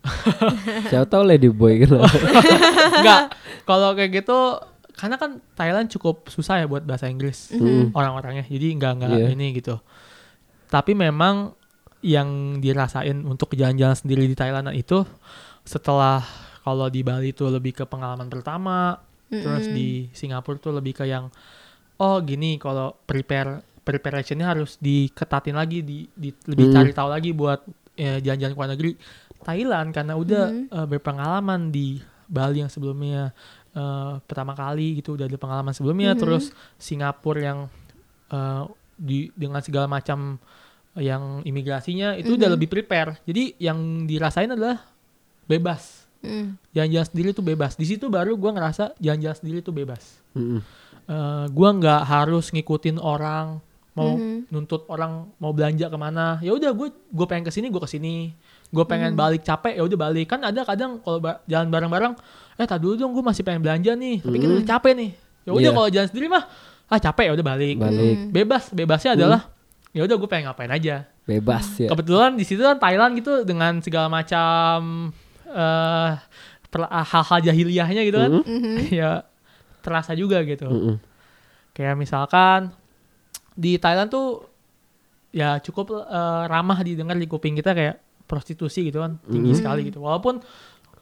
Siapa tahu Lady Boy kan. nggak kalau kayak gitu karena kan Thailand cukup susah ya buat bahasa Inggris Mm-mm. orang-orangnya jadi nggak nggak Iya. ini gitu tapi memang yang dirasain untuk jalan-jalan sendiri di Thailand itu setelah kalau di Bali itu lebih ke pengalaman pertama, terus di Singapura tuh lebih ke yang oh gini kalau prepare preparationnya harus diketatin lagi, di, di- lebih Mm. cari tahu lagi buat ya, jalan-jalan ke luar negeri. Thailand karena udah Mhm. eh, berpengalaman di Bali yang sebelumnya eh, pertama kali gitu udah ada pengalaman sebelumnya, Mhm. terus Singapura yang eh, di dengan segala macam yang imigrasinya itu udah Mhm. lebih prepare. Jadi yang dirasain adalah bebas. Mm. Jalan-jalan sendiri tuh bebas. Di situ baru gua ngerasa jalan-jalan sendiri tuh bebas. Mm-mm. Eh, gua nggak harus ngikutin orang mau Mhm. nuntut orang mau belanja ke mana. Ya udah gue gue pengen ke sini gue ke sini. Gue pengen balik capek ya udah balik. Kan ada kadang kalau ba- jalan bareng-bareng, eh tak dulu dong gue masih pengen belanja nih. Tapi kita Mhm. udah capek nih. Ya udah Iya. kalau jalan sendiri mah ah capek ya udah balik. Balik. Mm. Bebas, bebasnya adalah ya udah gue pengen ngapain aja. Bebas ya. Kebetulan di situ kan Thailand gitu dengan segala macam eh per- hal-hal jahiliyahnya gitu kan. Mhm. ya terasa juga gitu. Mm-mm. Kayak misalkan di Thailand tuh ya cukup eh, ramah didengar di kuping kita kayak prostitusi gitu kan tinggi Mhm. sekali gitu. Walaupun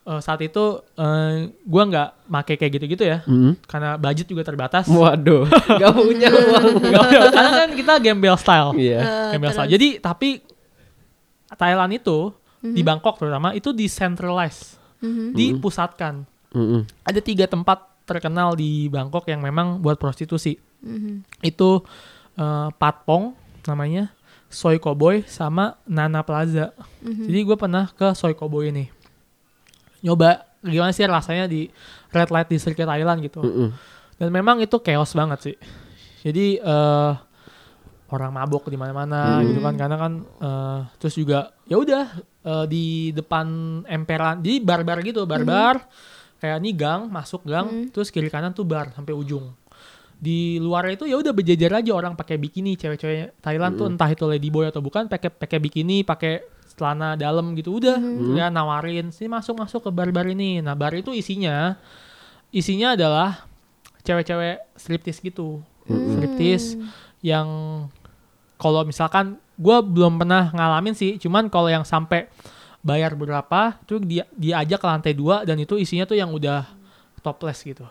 eh, saat itu eh, gua nggak make kayak gitu-gitu ya Mm-mm. karena budget juga terbatas. Waduh, gak punya uang. karena kan kita gembel style. Iya. Eh, Gembel style. Jadi tapi Thailand itu di Mhm. Bangkok terutama itu decentralized, Mhm. dipusatkan. Mm-mm. Ada tiga tempat terkenal di Bangkok yang memang buat prostitusi. Mhm. itu eh, Patpong namanya, Soy Cowboy sama Nana Plaza. Mhm. Jadi gue pernah ke Soy Cowboy ini. Nyoba gimana sih rasanya di red light district Thailand gitu. Mm-mm. Dan memang itu chaos banget sih. Jadi eh orang mabok di mana-mana Hmm. gitu kan karena kan eh, terus juga ya udah eh, di depan emperan jadi bar-bar gitu, bar-bar kayak nih gang, masuk gang, Hmm. terus kiri kanan tuh bar sampai ujung. Di luar itu ya udah berjejer aja orang pakai bikini, cewek-cewek Thailand tuh entah itu ladyboy atau bukan pakai pakai bikini, pakai celana dalam gitu udah ya nawarin sini masuk masuk ke bar-bar ini. Nah, bar itu isinya isinya adalah cewek-cewek striptis gitu. Striptis yang kalau misalkan gue belum pernah ngalamin sih, cuman kalau yang sampai bayar berapa, tuh dia diajak ke lantai dua dan itu isinya tuh yang udah topless gitu,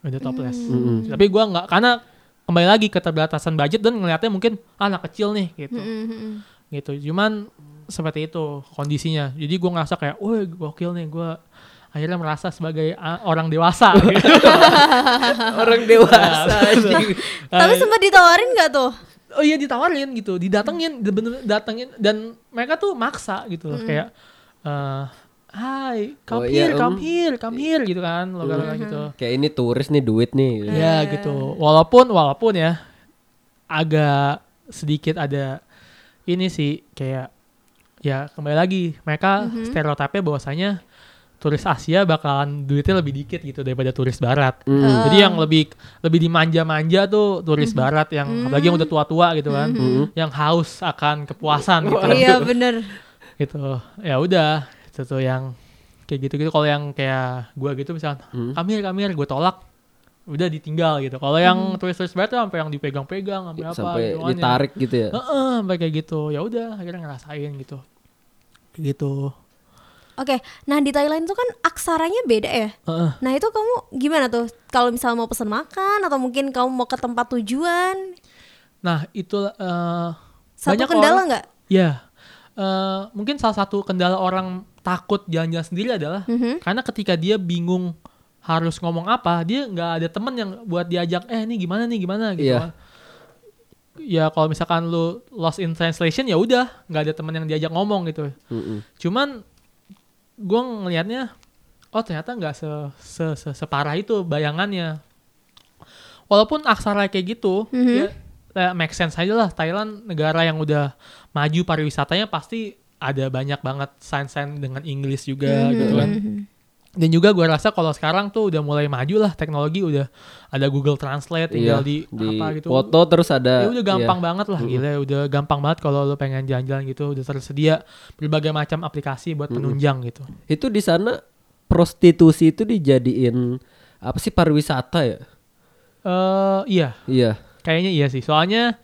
udah topless. Mm-mm. Tapi gue nggak karena kembali lagi keterbatasan budget dan ngelihatnya mungkin ah, anak kecil nih gitu, Mhm. gitu. Cuman seperti itu kondisinya. Jadi gue ngerasa kayak, wah gokil nih gue akhirnya merasa sebagai orang dewasa. gitu. Orang dewasa. anjing. Tapi sempat ditawarin nggak tuh? oh iya ditawarin gitu didatengin bener datengin dan mereka tuh maksa gitu loh kayak eh hai come Oh, iya, here come em. here come here gitu kan loga-loga gitu Kayak ini turis nih duit nih. gitu. ya gitu walaupun walaupun ya agak sedikit ada ini sih kayak ya kembali lagi mereka stereotipnya bahwasanya turis Asia bakalan duitnya lebih dikit gitu daripada turis Barat Mm. Jadi yang lebih lebih dimanja-manja tuh turis Barat yang apalagi yang udah tua-tua gitu kan, yang haus akan kepuasan gitu, Iya bener. gitu. Ya udah, itu tuh yang kayak gitu-gitu. Kalau yang kayak gua gitu misalnya, Hmm. kamir kamir, gue tolak, udah ditinggal gitu. Kalau yang turis-turis Barat tuh sampai yang dipegang-pegang, sampai apa Sampai gitu kan, yang- ditarik gitu ya. Heeh, sampai kayak gitu. Ya udah, akhirnya ngerasain gitu. Kayak gitu. Oke, nah di Thailand itu kan aksaranya beda ya. Heeh. Nah itu kamu gimana tuh? Kalau misalnya mau pesan makan atau mungkin kamu mau ke tempat tujuan, Nah, itu eh, satu banyak kendala nggak? Ya, eh, mungkin salah satu kendala orang takut jalan-jalan sendiri adalah Mhm. karena ketika dia bingung harus ngomong apa, dia nggak ada temen yang buat diajak, eh ini gimana nih gimana gitu. Iya. kan. Ya kalau misalkan lu lost in translation ya udah nggak ada temen yang diajak ngomong gitu. Mm-mm. Cuman gue ngelihatnya, oh ternyata nggak se, se, se- separah itu bayangannya. Walaupun aksara kayak gitu, Mhm. ya make sense aja lah. Thailand negara yang udah maju pariwisatanya pasti ada banyak banget sign-sign dengan Inggris juga gitu kan. Mhm. Dan juga gue rasa kalau sekarang tuh udah mulai maju lah teknologi udah ada Google Translate tinggal Iya, di, apa gitu. foto terus ada Ya udah gampang iya. banget lah gila udah gampang banget kalau lo pengen jalan-jalan gitu udah tersedia berbagai macam aplikasi buat penunjang gitu. Itu di sana prostitusi itu dijadiin apa sih pariwisata ya? Eh iya, Iya. kayaknya iya sih. Soalnya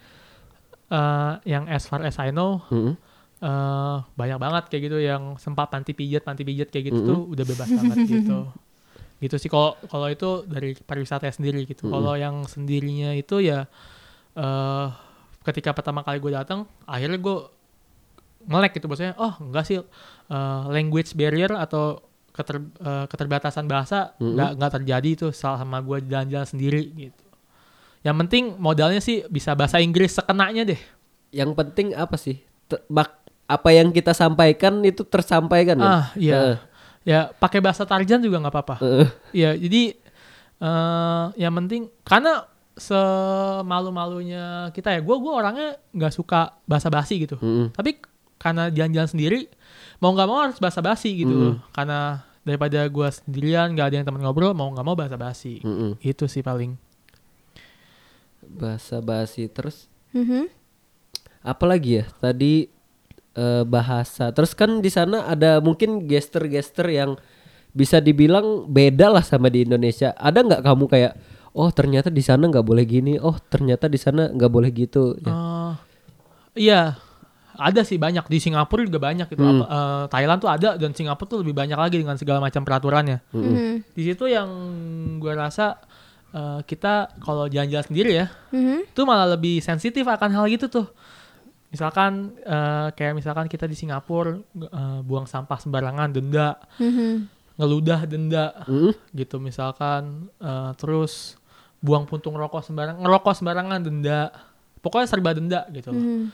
eh yang as far as I know Mm-mm. Eh banyak banget kayak gitu yang sempat panti pijat panti pijat kayak gitu Mm-mm. tuh udah bebas banget gitu gitu sih kalau kalau itu dari pariwisata sendiri gitu Mm-mm. kalau yang sendirinya itu ya eh ketika pertama kali gue datang akhirnya gue melek gitu maksudnya oh enggak sih eh, language barrier atau keter, eh, keterbatasan bahasa nggak nggak terjadi itu sama gue jalan-jalan sendiri gitu yang penting modalnya sih bisa bahasa Inggris sekenanya deh Yang penting apa sih? Bak- apa yang kita sampaikan itu tersampaikan ya? ah iya Heeh. ya pakai bahasa Tarjan juga nggak apa-apa Heeh. ya jadi eh yang penting karena semalu-malunya kita ya gue gua orangnya nggak suka bahasa basi gitu Mm-mm. tapi karena jalan-jalan sendiri mau nggak mau harus bahasa basi gitu Mm. loh karena daripada gue sendirian nggak ada yang teman ngobrol mau nggak mau bahasa basi Mm-mm. itu sih paling Bahasa basi terus Mhm. apalagi ya tadi eh, bahasa. Terus kan di sana ada mungkin gesture-gesture yang bisa dibilang beda lah sama di Indonesia. Ada nggak kamu kayak oh ternyata di sana nggak boleh gini. Oh ternyata di sana nggak boleh gitu. Ya. Eh, iya. Ada sih banyak. Di Singapura juga banyak gitu. Hmm. Apa, eh, Thailand tuh ada dan Singapura tuh lebih banyak lagi dengan segala macam peraturannya. Mhm. di situ yang gue rasa eh, kita kalau jalan-jalan sendiri ya Mhm. itu malah lebih sensitif akan hal gitu tuh misalkan eh, kayak misalkan kita di Singapura eh, buang sampah sembarangan denda Mhm. ngeludah denda Mm-mm. gitu misalkan eh, terus buang puntung rokok sembarangan ngerokok sembarangan denda pokoknya serba denda gitu loh. Mhm.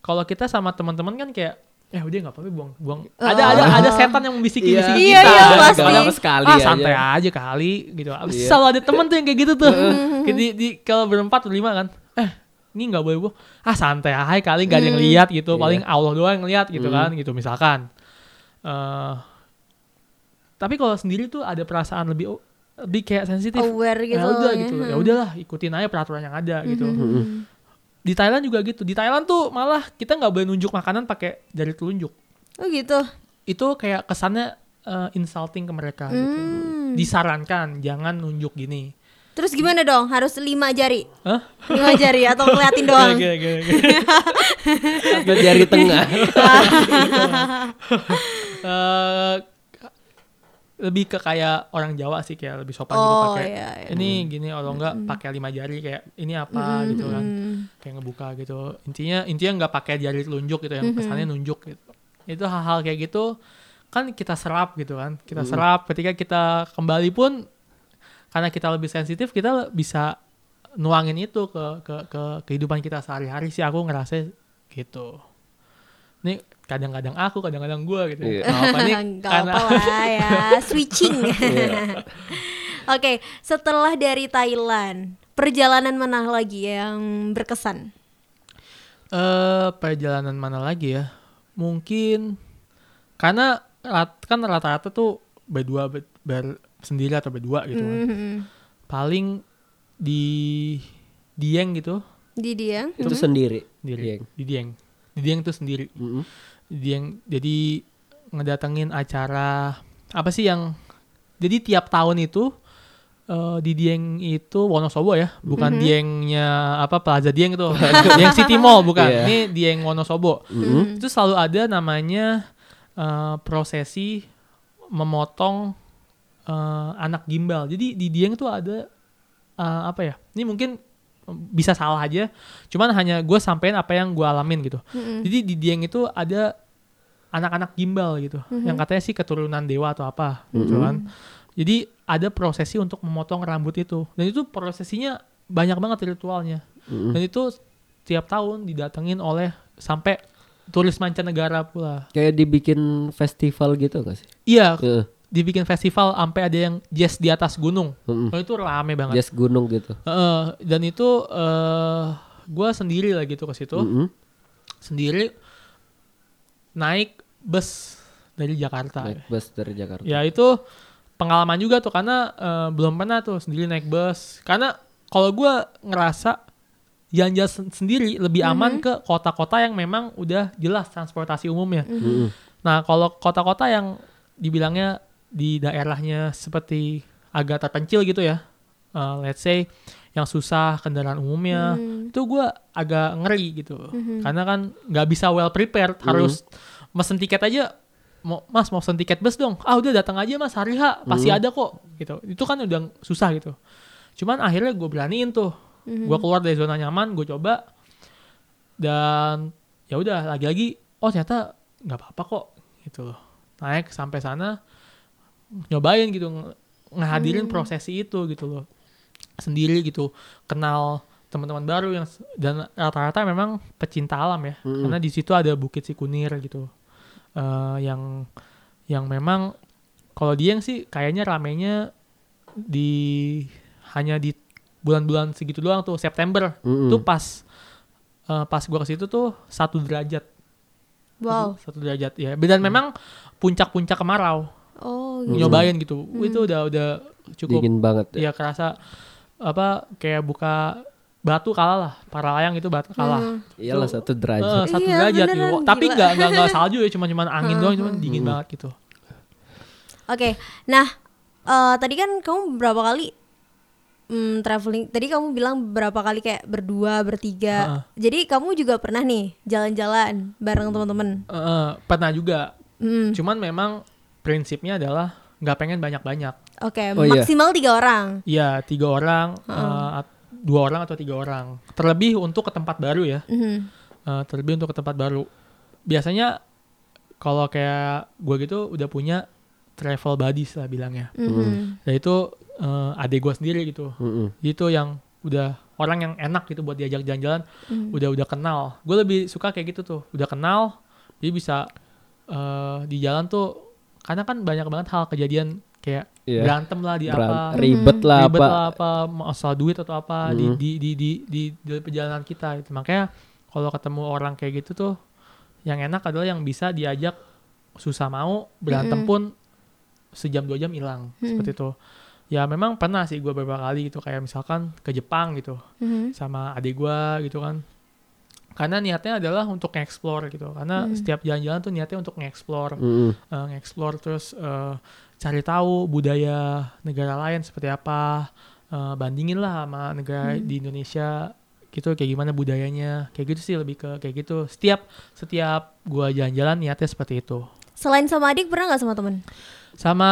kalau kita sama teman-teman kan kayak eh udah nggak apa-apa buang buang Oh. ada ada ada setan yang membisiki bisiki Iya, kita iya, gitu. pasti. Apa sekali ah aja. santai aja kali gitu Iya. selalu ada temen tuh yang kayak gitu tuh Kayak di, di kalau berempat berlima kan eh ini nggak boleh buang. Ah santai aja kali nggak ada yang lihat gitu. Iya. paling Allah doang yang lihat gitu Hmm. kan gitu misalkan. Eh tapi kalau sendiri tuh ada perasaan lebih lebih kayak sensitif. Aware gitu ya udah ya. gitu. ya. Udahlah ikutin aja peraturan yang ada gitu. Mhm. di Thailand juga gitu. Di Thailand tuh malah kita nggak boleh nunjuk makanan pakai jari telunjuk. Oh gitu? Itu kayak kesannya eh, insulting ke mereka gitu. Hmm. disarankan jangan nunjuk gini terus gimana dong? Harus lima jari? Hah? lima jari atau ngeliatin doang? Gini, gini. Atau jari tengah. Eh, lebih ke kayak orang Jawa sih kayak lebih sopan gitu oh pakai iya, iya. ini gini kalau enggak pakai lima jari kayak ini apa? Gitu kan. kayak ngebuka gitu. Intinya intinya nggak pakai jari telunjuk gitu yang kesannya nunjuk gitu. Itu hal-hal kayak gitu kan kita serap gitu kan. Kita serap ketika kita kembali pun karena kita lebih sensitif kita bisa nuangin itu ke ke ke kehidupan kita sehari-hari sih. Aku ngerasa gitu. Ini kadang-kadang aku kadang-kadang gua gitu. Iya. Nggak apa nih? Karena apa lah ya. Switching. Oke setelah dari Thailand perjalanan mana lagi yang berkesan? Eh perjalanan mana lagi ya? Mungkin karena rat- kan rata-rata tuh berdua ber, ber- sendiri atau berdua gitu kan. Mhm. paling di Dieng gitu di dia itu sendiri sendiri Dieng. di Dieng di Dieng tuh sendiri Mm-mm. di Dieng jadi ngedatengin acara apa sih yang jadi tiap tahun itu eh, di Dieng itu Wonosobo ya bukan Mhm. Diengnya apa Plaza Dieng itu Dieng City Mall bukan Iya. ini Dieng Wonosobo Mm-mm. itu selalu ada namanya eh, prosesi memotong eh, anak gimbal. Jadi di Dieng tuh ada eh, apa ya? Ini mungkin bisa salah aja. Cuman hanya gue sampein apa yang gue alamin gitu. Mhm. Jadi di Dieng itu ada anak-anak gimbal gitu, yang katanya sih keturunan dewa atau apa, gitu Mhm. kan. Jadi ada prosesi untuk memotong rambut itu, dan itu prosesinya banyak banget ritualnya, Mm-mm. dan itu tiap tahun didatengin oleh sampai turis mancanegara pula. kayak dibikin festival gitu gak sih Iya, Heeh. Dibikin festival sampai ada yang jazz di atas gunung. Mm-mm. Oh, itu rame banget. Jazz gunung gitu Heeh, dan itu eh gue sendiri lah gitu ke situ, Mm-mm. sendiri naik bus dari Jakarta. naik bus dari Jakarta Ya itu pengalaman juga tuh karena eh, belum pernah tuh sendiri naik bus. Karena kalau gue ngerasa jalan-jalan sen- sendiri lebih aman ke kota-kota yang memang udah jelas transportasi umumnya. Mm-mm. Nah kalau kota-kota yang dibilangnya di daerahnya seperti agak terpencil gitu ya, eh, let's say yang susah kendaraan umumnya Hmm. itu gue agak ngeri gitu. Mhm. karena kan nggak bisa well prepared harus mesen tiket aja. Mau mas mau pesen tiket bus dong? Ah udah datang aja mas hari H pasti Mhm. ada kok gitu. Itu kan udah susah gitu. Cuman akhirnya gue beraniin tuh. Mhm. gue keluar dari zona nyaman gue coba. Dan ya udah lagi-lagi oh ternyata nggak apa-apa kok gitu loh. Naik sampai sana nyobain gitu nge- ngehadirin Hmm. prosesi itu gitu loh sendiri gitu kenal teman-teman baru yang dan rata-rata memang pecinta alam ya Mm-mm. karena di situ ada Bukit Sikunir gitu Eh, yang yang memang kalau Dieng sih kayaknya ramenya di hanya di bulan-bulan segitu doang tuh September Mm-mm. tuh pas eh, pas gua ke situ tuh satu derajat Wow. satu derajat ya dan memang puncak-puncak kemarau Oh, Hmm. gitu. nyobain gitu itu udah udah cukup dingin banget ya. ya kerasa apa kayak buka batu kalah lah para layang itu batu kalah Hmm. Iyalah satu derajat. satu Iya, derajat beneran, gitu tapi nggak nggak nggak salju ya cuma cuman angin doang cuman dingin Hmm. banget gitu Oke, nah eh, tadi kan kamu berapa kali mm, traveling? Tadi kamu bilang berapa kali kayak berdua, bertiga. Jadi kamu juga pernah nih jalan-jalan bareng teman-teman. Eh, pernah juga Hmm, cuman memang prinsipnya adalah nggak pengen banyak-banyak Oke, Oh, iya. maksimal tiga orang. Iya tiga orang eh, at- dua orang atau tiga orang terlebih untuk ke tempat baru ya Mhm. Eh, terlebih untuk ke tempat baru biasanya kalau kayak gue gitu udah punya travel buddies lah bilangnya Mhm. dan itu eh, adik gue sendiri gitu Mm-mm. itu yang udah orang yang enak gitu buat diajak jalan-jalan Mhm. udah udah kenal gue lebih suka kayak gitu tuh udah kenal jadi bisa eh, di jalan tuh karena kan banyak banget hal kejadian kayak Iya. berantem lah di Beran- apa ribet lah ribet apa. lah apa masalah duit atau apa di, Mhm. di, di di di di perjalanan kita gitu makanya kalau ketemu orang kayak gitu tuh yang enak adalah yang bisa diajak susah mau berantem Mhm. pun sejam dua jam hilang Mhm. seperti itu ya memang pernah sih gue beberapa kali gitu kayak misalkan ke Jepang gitu Mhm. sama adik gua gitu kan karena niatnya adalah untuk nge-explore gitu karena Hmm. setiap jalan-jalan tuh niatnya untuk nge-explore Mm-mm. eh, nge-explore terus eh, cari tahu budaya negara lain seperti apa eh, bandingin lah sama negara Hmm. di Indonesia gitu kayak gimana budayanya kayak gitu sih lebih ke kayak gitu setiap setiap gua jalan-jalan niatnya seperti itu Selain sama adik pernah nggak sama temen? sama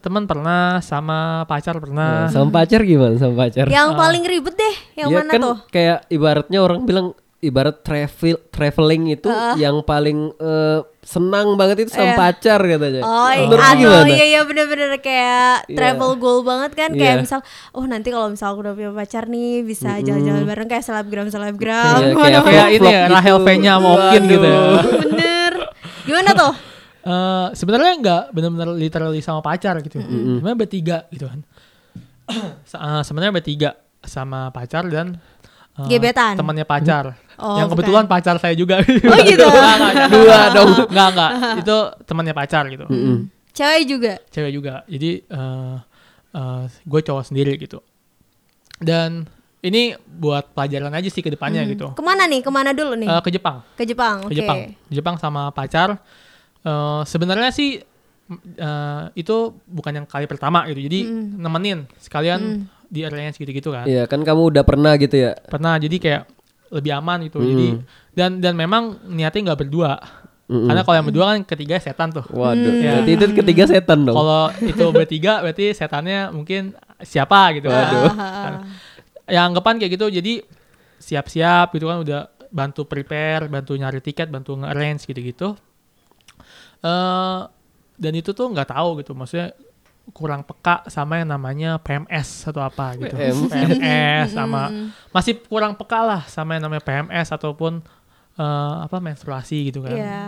teman pernah sama pacar pernah Nah, sama pacar gimana sama pacar? Yang Ah. paling ribet deh, yang Ya mana kan tuh? kayak ibaratnya orang bilang ibarat travel traveling itu Ah. yang paling eh, senang banget itu sama Iya. pacar katanya. Oh, Menurut atau gimana? iya iya bener-bener kayak Iya. travel goal banget kan kayak Iya. misal oh nanti kalau misal aku udah punya pacar nih bisa jalan-jalan bareng kayak selebgram selebgram Iya, Mana kayak kayak ini ya gitu. Rahel V-nya sama Okin gitu ya bener gimana tuh Eh, sebenarnya nggak benar-benar literally sama pacar gitu. Mm-mm. Sebenarnya bertiga gitu kan. Eh, sebenarnya bertiga sama pacar dan eh, Gebetan? temannya pacar. Oh, yang bukan. kebetulan pacar saya juga. Oh, gitu? Nggak, nggak, Dua dong. Enggak, enggak. Itu temannya pacar gitu. Mm-mm. cewek juga Cewek juga. Jadi eh gue cowok sendiri gitu. Dan ini buat pelajaran aja sih ke depannya Hmm. gitu. ke mana nih ke mana dulu nih Eh, ke Jepang. ke Jepang oke ke Jepang Jepang sama pacar Eh, sebenarnya sih eh, itu bukan yang kali pertama gitu jadi Mm. nemenin sekalian Mm. Di arrange gitu-gitu kan Iya kan kamu udah pernah gitu ya. pernah jadi kayak lebih aman gitu Mm. jadi dan dan memang niatnya nggak berdua Mm-mm. karena kalau yang berdua kan ketiga setan tuh Waduh. Ya. berarti itu ketiga setan dong. kalau itu bertiga berarti setannya mungkin siapa gitu Waduh. Ah, ya anggapan kayak gitu jadi siap-siap gitu kan udah bantu prepare bantu nyari tiket bantu nge-arrange gitu-gitu eh dan itu tuh nggak tahu gitu maksudnya kurang peka sama yang namanya PMS atau apa gitu PM. PMS sama Mm. masih kurang peka lah sama yang namanya PMS ataupun eh, apa menstruasi gitu kan Iya.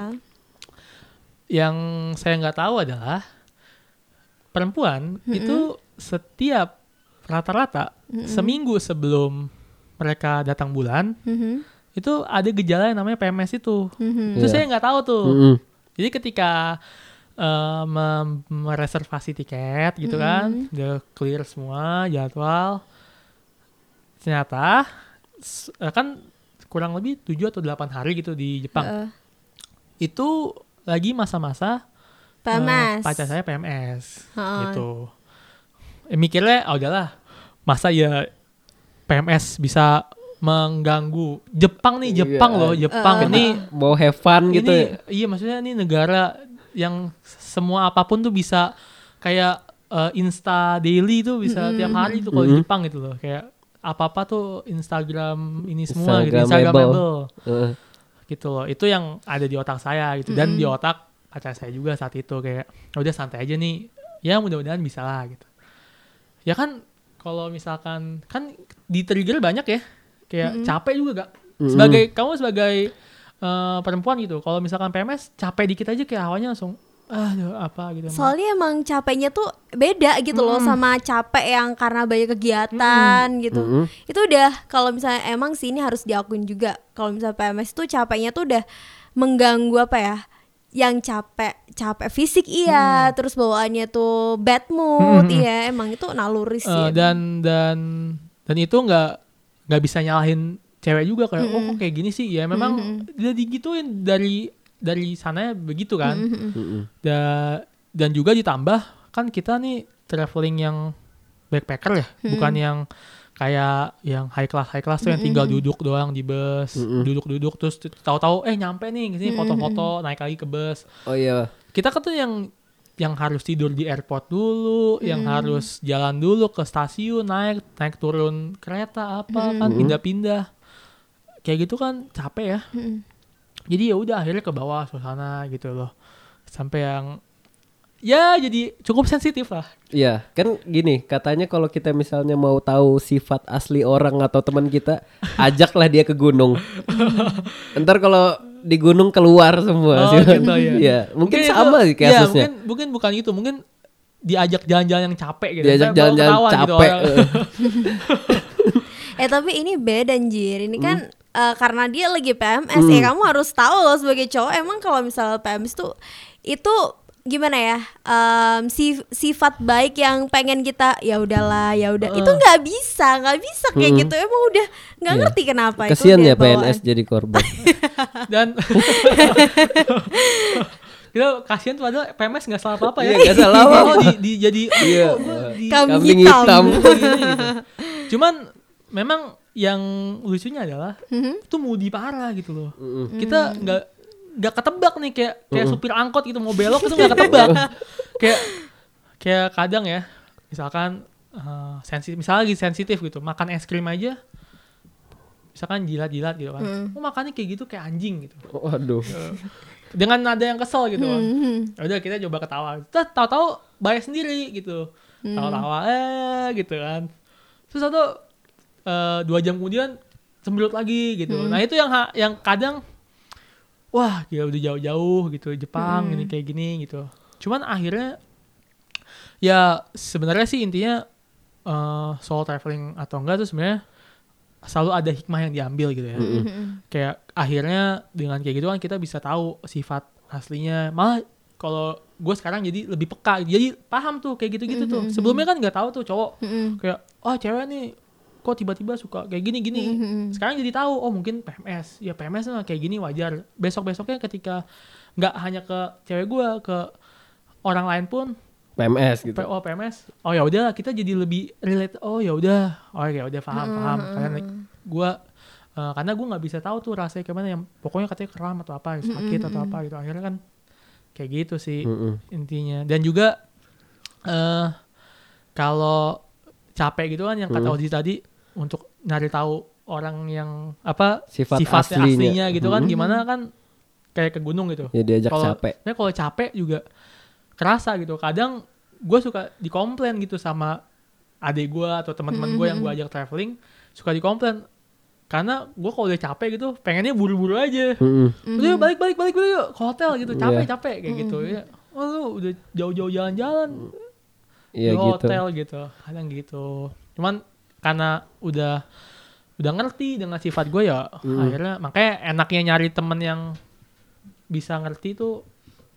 yang saya nggak tahu adalah perempuan itu setiap rata-rata seminggu sebelum mereka datang bulan Mhm. itu ada gejala yang namanya PMS itu. Mhm. Itu Iya. saya nggak tahu tuh. Mm-mm. Jadi ketika eh, mereservasi tiket gitu kan, udah clear semua jadwal, ternyata eh, kan kurang lebih 7 atau 8 hari gitu di Jepang. Heeh. Itu lagi masa-masa eh, PMS. pacar saya PMS Heeh. gitu. Eh, mikirnya, oh udahlah, masa ya PMS bisa mengganggu Jepang nih Jepang Iya. loh Jepang Eh. ini Mau have fun gitu ini ya. iya maksudnya ini negara yang semua apa pun tuh bisa kayak eh, Insta daily tuh bisa tiap hari tuh kalau di Mm-mm. Jepang gitu loh kayak apa apa tuh Instagram ini semua gitu Instagramable. Heeh. gitu loh itu yang ada di otak saya gitu dan Mm-mm. di otak pacar saya juga saat itu kayak "Ya udah santai aja nih ya mudah-mudahan bisa lah gitu ya kan kalau misalkan kan di trigger banyak ya kayak Mm-mm. capek juga gak Mm-mm. sebagai kamu sebagai eh, perempuan gitu kalau misalkan PMS capek dikit aja kayak awalnya langsung ah apa gitu emang." Soalnya emang capeknya tuh beda gitu loh Mm. sama capek yang karena banyak kegiatan gitu. Mm-mm. Itu udah kalau misalnya emang sih ini harus diakuin juga. Kalau misalnya PMS tuh capeknya tuh udah mengganggu apa ya? Yang capek, capek fisik iya, terus bawaannya tuh bad mood, Mm. iya emang itu naluri sih. Eh, emang. dan dan dan itu nggak nggak bisa nyalahin cewek juga kayak oh Mm-mm. kok kayak gini sih ya memang Mm-mm. udah digituin dari dari sananya begitu kan Mhm. Mm-mm. Da- dan juga ditambah kan kita nih traveling yang backpacker ya Hmm. bukan yang kayak yang high class high class tuh yang tinggal duduk doang di bus duduk-duduk terus tahu-tahu eh nyampe nih ke sini foto-foto naik lagi ke bus Oh iya. kita kan tuh yang yang harus tidur di airport dulu, yang Hmm. harus jalan dulu ke stasiun, naik naik turun kereta apa kan Hmm. pindah-pindah. Kayak gitu kan capek ya. Jadi ya udah akhirnya ke bawah suasana gitu loh. Sampai yang ya jadi cukup sensitif lah. Iya, kan gini, katanya kalau kita misalnya mau tahu sifat asli orang atau teman kita, ajaklah dia ke gunung. Ntar kalau di gunung keluar semua. Oh, sifat- gitu ya. Iya, mungkin itu- sama sih iya, kasusnya. mungkin mungkin bukan gitu, mungkin diajak jalan-jalan yang capek gitu. Diajak jalan-jalan ketawa gitu capek. orang. eh. Eh tapi ini beda anjir. Ini kan Hmm. Eh, karena dia lagi PMS ya kamu harus tahu loh sebagai cowok emang kalau misalnya PMS tuh itu gimana ya em, si- sifat baik yang pengen kita ya udahlah ya udah itu nggak bisa nggak bisa kayak Mm. gitu emang udah nggak Iya. ngerti kenapa itu Kasian udah ya PNS bawaan. jadi korban. dan kita kasihan tuh padahal PMS nggak salah apa-apa ya Iya, nggak salah. Oh, di, di- jadi Iya. oh, di- Kambing Kambing hitam. hitam. gini gitu. cuman memang yang lucunya adalah Mhm. itu mudi parah gitu loh. Mm-mm. kita nggak nggak ketebak nih kayak kayak supir angkot gitu mau belok itu nggak ketebak. Kayak kayak kadang ya misalkan eh, sensitif misalnya lagi sensitif gitu makan es krim aja misalkan jilat-jilat gitu kan. Mm. oh makannya kayak gitu kayak anjing gitu. Waduh. dengan nada yang kesel gitu. Kan Mhm. Ya udah kita coba ketawa. Terus tahu-tahu bayar sendiri gitu. Tawa-tawa eh gitu kan. Terus satu eh, dua jam kemudian sembrut lagi gitu nah itu yang ha- yang kadang wah gila udah jauh-jauh gitu Jepang Hmm. ini kayak gini gitu cuman akhirnya ya sebenarnya sih intinya eh soal traveling atau enggak tuh sebenarnya selalu ada hikmah yang diambil gitu ya Mhm. kayak akhirnya dengan kayak gitu kan kita bisa tahu sifat aslinya malah kalau gue sekarang jadi lebih peka jadi paham tuh kayak gitu-gitu tuh Mhm. sebelumnya kan nggak tahu tuh cowok Mhm. kayak oh cewek nih kok tiba-tiba suka kayak gini gini. Mhm. sekarang jadi tahu oh mungkin PMS ya PMS mah kayak gini wajar. Besok besoknya ketika nggak hanya ke cewek gue ke orang lain pun. PMS gitu. P- oh PMS oh ya udah kita jadi lebih relate. Oh ya udah. Oh ya udah paham paham. karena gue karena gue nggak bisa tahu tuh rasanya gimana yang pokoknya katanya kram atau apa sakit atau apa gitu. Akhirnya kan kayak gitu sih Mm-mm. intinya. Dan juga eh kalau capek gitu kan yang kata Hmm. Oji tadi untuk nyari tahu orang yang apa Sifat sifatnya aslinya. aslinya gitu kan. Hmm. gimana kan kayak ke gunung gitu. Ya diajak kalau capek. sebenarnya kalau capek juga kerasa gitu. Kadang gue suka dikomplain gitu sama adik gue atau teman-teman gue yang gue ajak traveling suka dikomplain. Karena gue kalau udah capek gitu pengennya buru-buru aja. Udah yuk, balik balik balik dulu yuk ke hotel gitu. Capek Iya. capek kayak gitu. Ya oh lu udah jauh-jauh jalan-jalan Iya di gitu. hotel gitu. Kadang gitu. Cuman karena udah udah ngerti dengan sifat gue ya Mm. akhirnya makanya enaknya nyari temen yang bisa ngerti tuh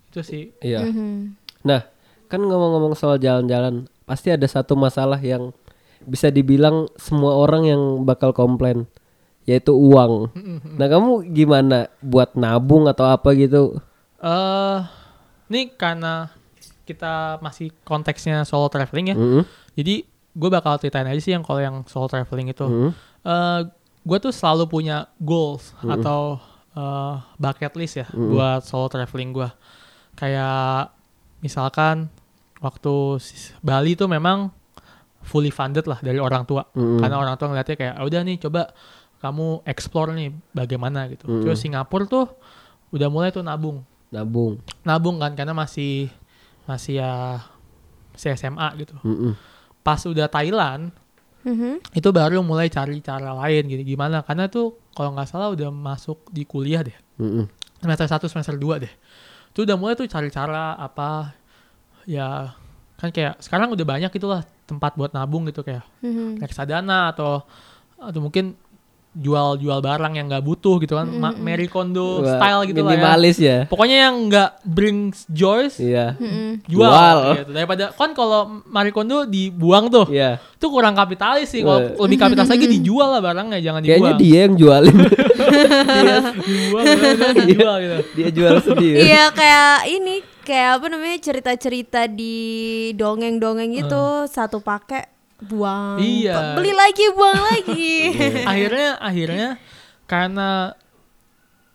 itu sih Iya. Mhm. Nah, kan ngomong-ngomong soal jalan-jalan, pasti ada satu masalah yang bisa dibilang semua orang yang bakal komplain, yaitu uang. Nah, kamu gimana buat nabung atau apa gitu? eh ini karena kita masih konteksnya solo traveling ya Mm-mm. jadi gue bakal ceritain aja sih yang kalau yang solo traveling itu. Hmm. Eh gue tuh selalu punya goals atau eh, bucket list ya buat solo traveling gue. Kayak misalkan waktu Bali tuh memang fully funded lah dari orang tua. Mm-mm. Karena orang tua ngeliatnya kayak "Ah, udah nih coba kamu explore nih bagaimana gitu. Mm-mm. Terus Singapura tuh udah mulai tuh nabung. Nabung. Nabung kan karena masih masih ya masih SMA gitu. Mm-mm. Pas udah Thailand Mhm. itu baru mulai cari cara lain gitu gimana karena tuh kalau nggak salah udah masuk di kuliah deh Mm-mm. semester 1 semester 2 deh itu udah mulai tuh cari cara apa ya kan kayak sekarang udah banyak itulah tempat buat nabung gitu kayak Mhm. reksadana atau atau mungkin jual-jual barang yang nggak butuh gitu kan Ma- Marie Kondo Wah, style gitu lah ya Minimalis ya. pokoknya yang nggak brings joys Iya. Mhm. jual, Jual. gitu. daripada kan kalau Marie Kondo dibuang tuh Iya. itu kurang kapitalis sih kalau lebih kapitalis lagi dijual lah barangnya jangan Kayaknya dibuang dia yang jualin. dia, dibuang dijual gitu dia jual sendiri. Iya kayak ini kayak apa namanya cerita-cerita di dongeng-dongeng gitu satu pakai buang. Iya. beli lagi buang lagi? Akhirnya akhirnya karena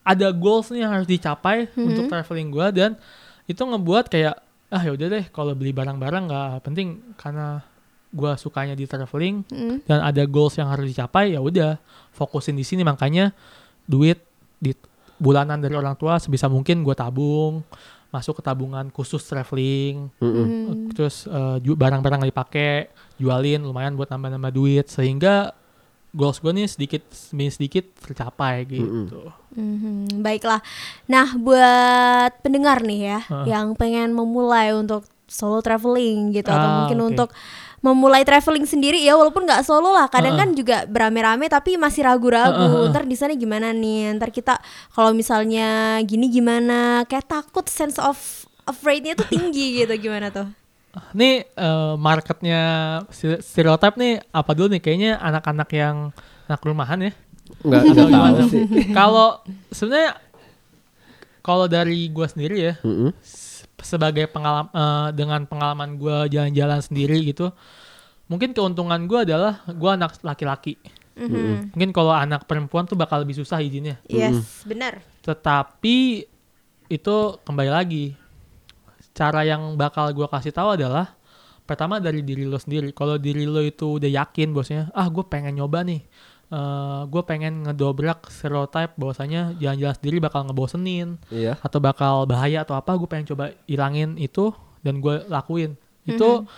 ada goals nih yang harus dicapai untuk traveling gua dan itu ngebuat kayak ah ya udah deh kalau beli barang-barang nggak penting karena gua sukanya di traveling Mm. dan ada goals yang harus dicapai ya udah fokusin di sini. Makanya duit di bulanan dari orang tua sebisa mungkin gua tabung masuk ke tabungan khusus traveling Mm-mm. Hmm. terus eh, ju- barang-barang yang dipakai jualin lumayan buat nambah-nambah duit sehingga goals gue nih sedikit demi sedikit tercapai gitu. Mhm, Baiklah. Nah, buat pendengar nih ya, Heeh. yang pengen memulai untuk solo traveling gitu, atau Ah, mungkin oke. untuk memulai traveling sendiri ya, walaupun nggak solo lah, kadang Heeh. kan juga berame-rame tapi masih ragu-ragu. Ntar di sana gimana nih? Ntar kita kalau misalnya gini gimana? Kayak takut sense of afraid-nya tuh tinggi gitu, gimana tuh? Nih eh, marketnya stereotip nih apa dulu nih kayaknya anak-anak yang anak rumahan ya. Enggak tahu sih. Kalau sebenarnya kalau dari gua sendiri ya Mm-mm. s- sebagai pengalaman dengan pengalaman gua jalan-jalan sendiri gitu, mungkin keuntungan gua adalah gua anak laki-laki. Mhm. Mungkin kalau anak perempuan tuh bakal lebih susah izinnya. Yes, benar. Tetapi itu kembali lagi cara yang bakal gua kasih tahu adalah pertama dari diri lo sendiri. Kalau diri lo itu udah yakin bosnya, ah gue pengen nyoba nih, gue pengen ngedobrak stereotype bahwasanya jalan-jalan sendiri bakal ngebosenin Iya. atau bakal bahaya atau apa, gue pengen coba ilangin itu dan gue lakuin. Itu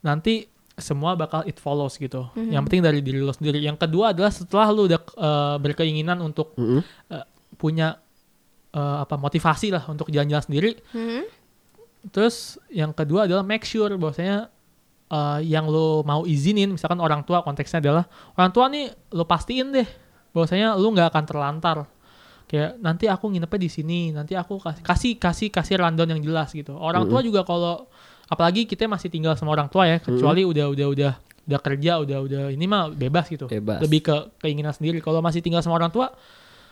nanti semua bakal it follows gitu. Yang penting dari diri lo sendiri. Yang kedua adalah setelah lo udah eh, berkeinginan untuk Mm-mm. eh, punya eh, apa motivasi lah untuk jalan-jalan sendiri. Mhm. Terus yang kedua adalah make sure bahwasanya eh, yang lo mau izinin, misalkan orang tua konteksnya adalah orang tua nih lo pastiin deh bahwasanya lo nggak akan terlantar. Kayak nanti aku nginepnya di sini, nanti aku kasih kasih kasih kasih rundown yang jelas gitu. Orang tua juga kalau apalagi kita masih tinggal sama orang tua ya, kecuali udah udah udah udah kerja, udah udah ini mah bebas gitu. Bebas. Lebih ke keinginan sendiri. Kalau masih tinggal sama orang tua,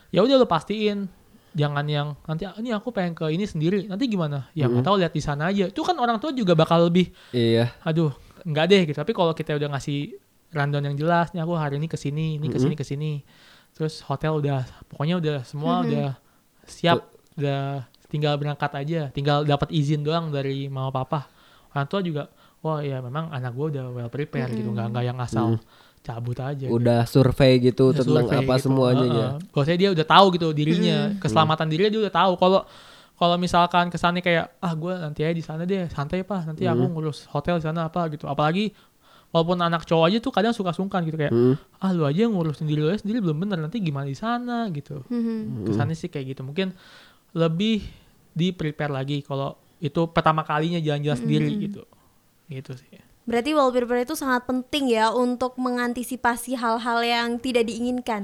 ya udah lo pastiin jangan yang nanti "Ah, ini aku pengen ke ini sendiri nanti gimana ya nggak tahu lihat di sana aja itu kan orang tua juga bakal lebih Iya. aduh nggak deh gitu. Tapi kalau kita udah ngasih rundown yang jelas nih aku hari ini ke sini ini ke sini ke sini. Terus hotel udah pokoknya udah semua udah siap udah tinggal berangkat aja. Tinggal dapat izin doang dari mama papa. Orang tua juga wah ya memang anak gue udah well prepare gitu. Nggak nggak yang asal cabut aja gitu. Udah survei gitu Udah tentang survei apa gitu. semuanya Heeh. ya. Bahwasanya dia udah tahu gitu dirinya, keselamatan dirinya dia udah tahu. Kalau kalau misalkan kesannya kayak ah gue nanti aja di sana deh, santai pak, nanti aku ngurus hotel di sana apa gitu. Apalagi walaupun anak cowok aja tuh kadang suka sungkan gitu kayak Mm. ah lu aja yang ngurus sendiri lu aja sendiri belum bener nanti gimana di sana gitu. Mhm. Kesannya sih kayak gitu. Mungkin lebih di prepare lagi kalau itu pertama kalinya jalan-jalan sendiri gitu. Gitu sih. Berarti well prepare itu sangat penting ya untuk mengantisipasi hal-hal yang tidak diinginkan.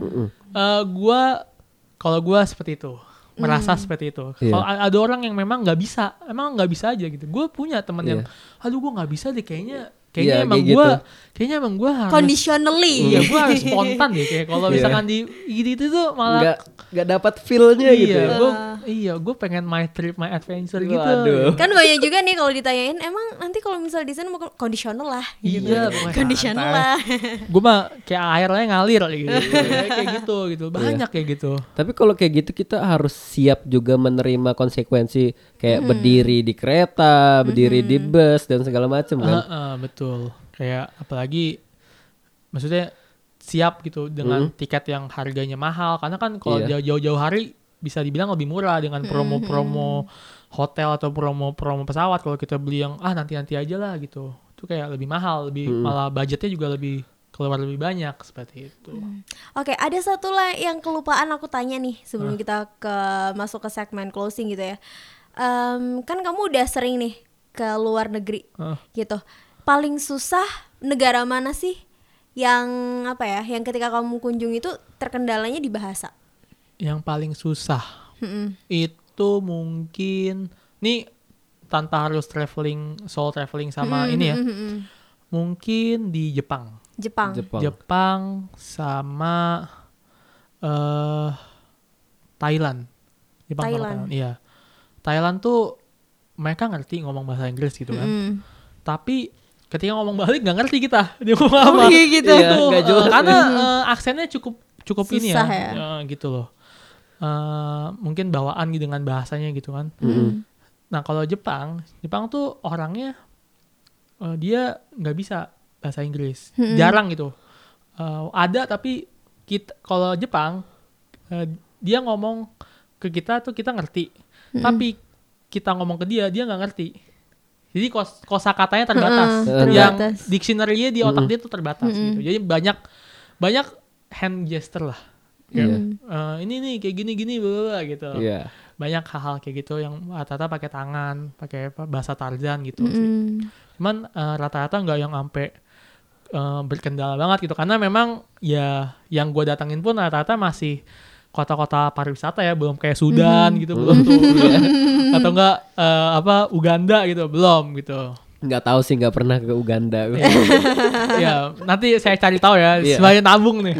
Eh gua kalau gua seperti itu merasa seperti itu. Iya. Kalau ada orang yang memang nggak bisa, emang nggak bisa aja gitu. Gue punya temen yang, Iya. aduh gue nggak bisa deh kayaknya kayaknya Iya, emang kayak gua gitu. kayaknya emang gua harus Conditionally. iya gua harus spontan deh kayak kalau Iya. misalkan di gitu tuh malah nggak nggak dapat feel-nya iya gitu ya. gua iya gua pengen my trip my adventure gitu Waduh. kan banyak juga nih kalau ditanyain emang nanti kalau misal di sana mau conditional lah gitu. Iya, conditional lah. gue mah kayak airnya ngalir gitu kayak gitu gitu Iya. banyak kayak gitu Tapi kalau kayak gitu kita harus siap juga menerima konsekuensi kayak berdiri di kereta, berdiri di bus dan segala macam kan. Heeh, betul kayak apalagi maksudnya siap gitu dengan tiket yang harganya mahal. Karena kan kalau Iya. jauh-jauh hari bisa dibilang lebih murah dengan promo-promo hotel atau promo-promo pesawat. Kalau kita beli yang ah nanti-nanti aja lah gitu. Itu kayak lebih mahal lebih malah budgetnya juga lebih keluar lebih banyak seperti itu. Oke, ada satu lah yang kelupaan aku tanya nih sebelum kita ke masuk ke segmen closing gitu ya. Em, kan kamu udah sering nih ke luar negeri Heeh. gitu. Paling susah negara mana sih yang apa ya? Yang ketika kamu kunjungi itu terkendalanya di bahasa. yang paling susah Mm-mm. itu mungkin nih tanpa harus traveling solo traveling sama Hmm, ini ya Mm-mm. mungkin di Jepang Jepang. Jepang. Jepang sama eh Thailand Jepang Thailand. Thailand iya Thailand tuh mereka ngerti ngomong bahasa Inggris gitu kan Mm. tapi ketika ngomong balik nggak ngerti kita dia ngomong apa Oh, iya gitu. Iya, Itu, eh, jelas. karena eh, aksennya cukup cukup ini ya, Susah ya. eh, gitu loh Eh, mungkin bawaan gitu dengan bahasanya gitu kan Mm-mm. Nah kalau Jepang, Jepang tuh orangnya eh, dia nggak bisa bahasa Inggris, Hmm. jarang gitu. Eh, ada tapi kita kalau Jepang eh, dia ngomong ke kita tuh kita ngerti, Hmm. tapi kita ngomong ke dia dia nggak ngerti. Jadi kos kosa katanya terbatas, Hmm, yang terbatas. dictionary-nya di otak Hmm. dia tuh terbatas Hmm. gitu. Jadi banyak banyak hand gesture lah. Kayak, Iya. eh, ini nih kayak gini-gini bla bla bla gitu Iya. banyak hal-hal kayak gitu yang rata-rata pakai tangan, pakai apa, bahasa Tarzan gitu sih. Mm. Cuman eh, rata-rata nggak yang sampai eh, berkendala banget gitu karena memang ya yang gue datangin pun rata-rata masih kota-kota pariwisata ya belum kayak Sudan gitu belum tuh ya. atau enggak eh, apa Uganda gitu belum gitu Nggak tahu sih nggak pernah ke Uganda. ya nanti saya cari tahu ya Iya. sebagai nabung nih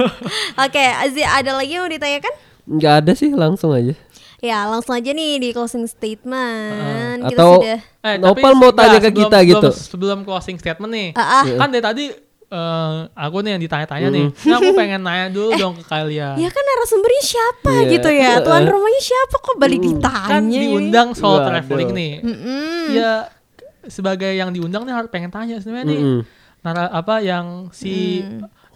Oke, Azi ada lagi yang mau ditanyakan? Nggak ada sih langsung aja. Ya, langsung aja nih di closing statement. Kita Atau- sudah Eh, Nopal tapi mau enggak, tanya ke sebelum- kita sebelum- gitu. sebelum closing statement nih Ah, ah. kan dari tadi eh, aku nih yang ditanya-tanya nih. Nah, aku pengen nanya dulu dong ke kalian. Ya kan narasumbernya siapa Iya. gitu ya Tuan rumahnya siapa kok balik ditanya kan diundang soal Waduh. traveling nih. Mm-mm. Ya sebagai yang diundang nih harus pengen tanya sebenarnya nih. Mm-mm. Nara, apa yang si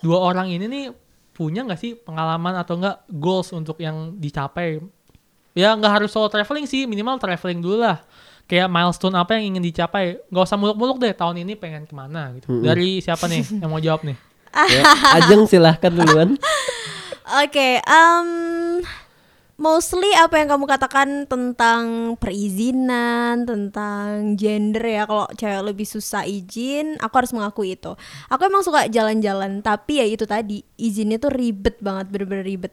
dua orang ini nih punya nggak sih pengalaman atau enggak goals untuk yang dicapai? Ya nggak harus solo traveling sih, minimal traveling dulu lah. Kayak milestone apa yang ingin dicapai? Nggak usah muluk-muluk deh. Tahun ini pengen ke mana gitu. Dari siapa nih yang mau jawab nih? Ya, Ajeng silahkan duluan. Oke, em, mostly apa yang kamu katakan tentang perizinan, tentang gender ya. Kalau cewek lebih susah izin, aku harus mengakui itu. Aku emang suka jalan-jalan, tapi ya itu tadi izinnya tuh ribet banget, bener-bener ribet.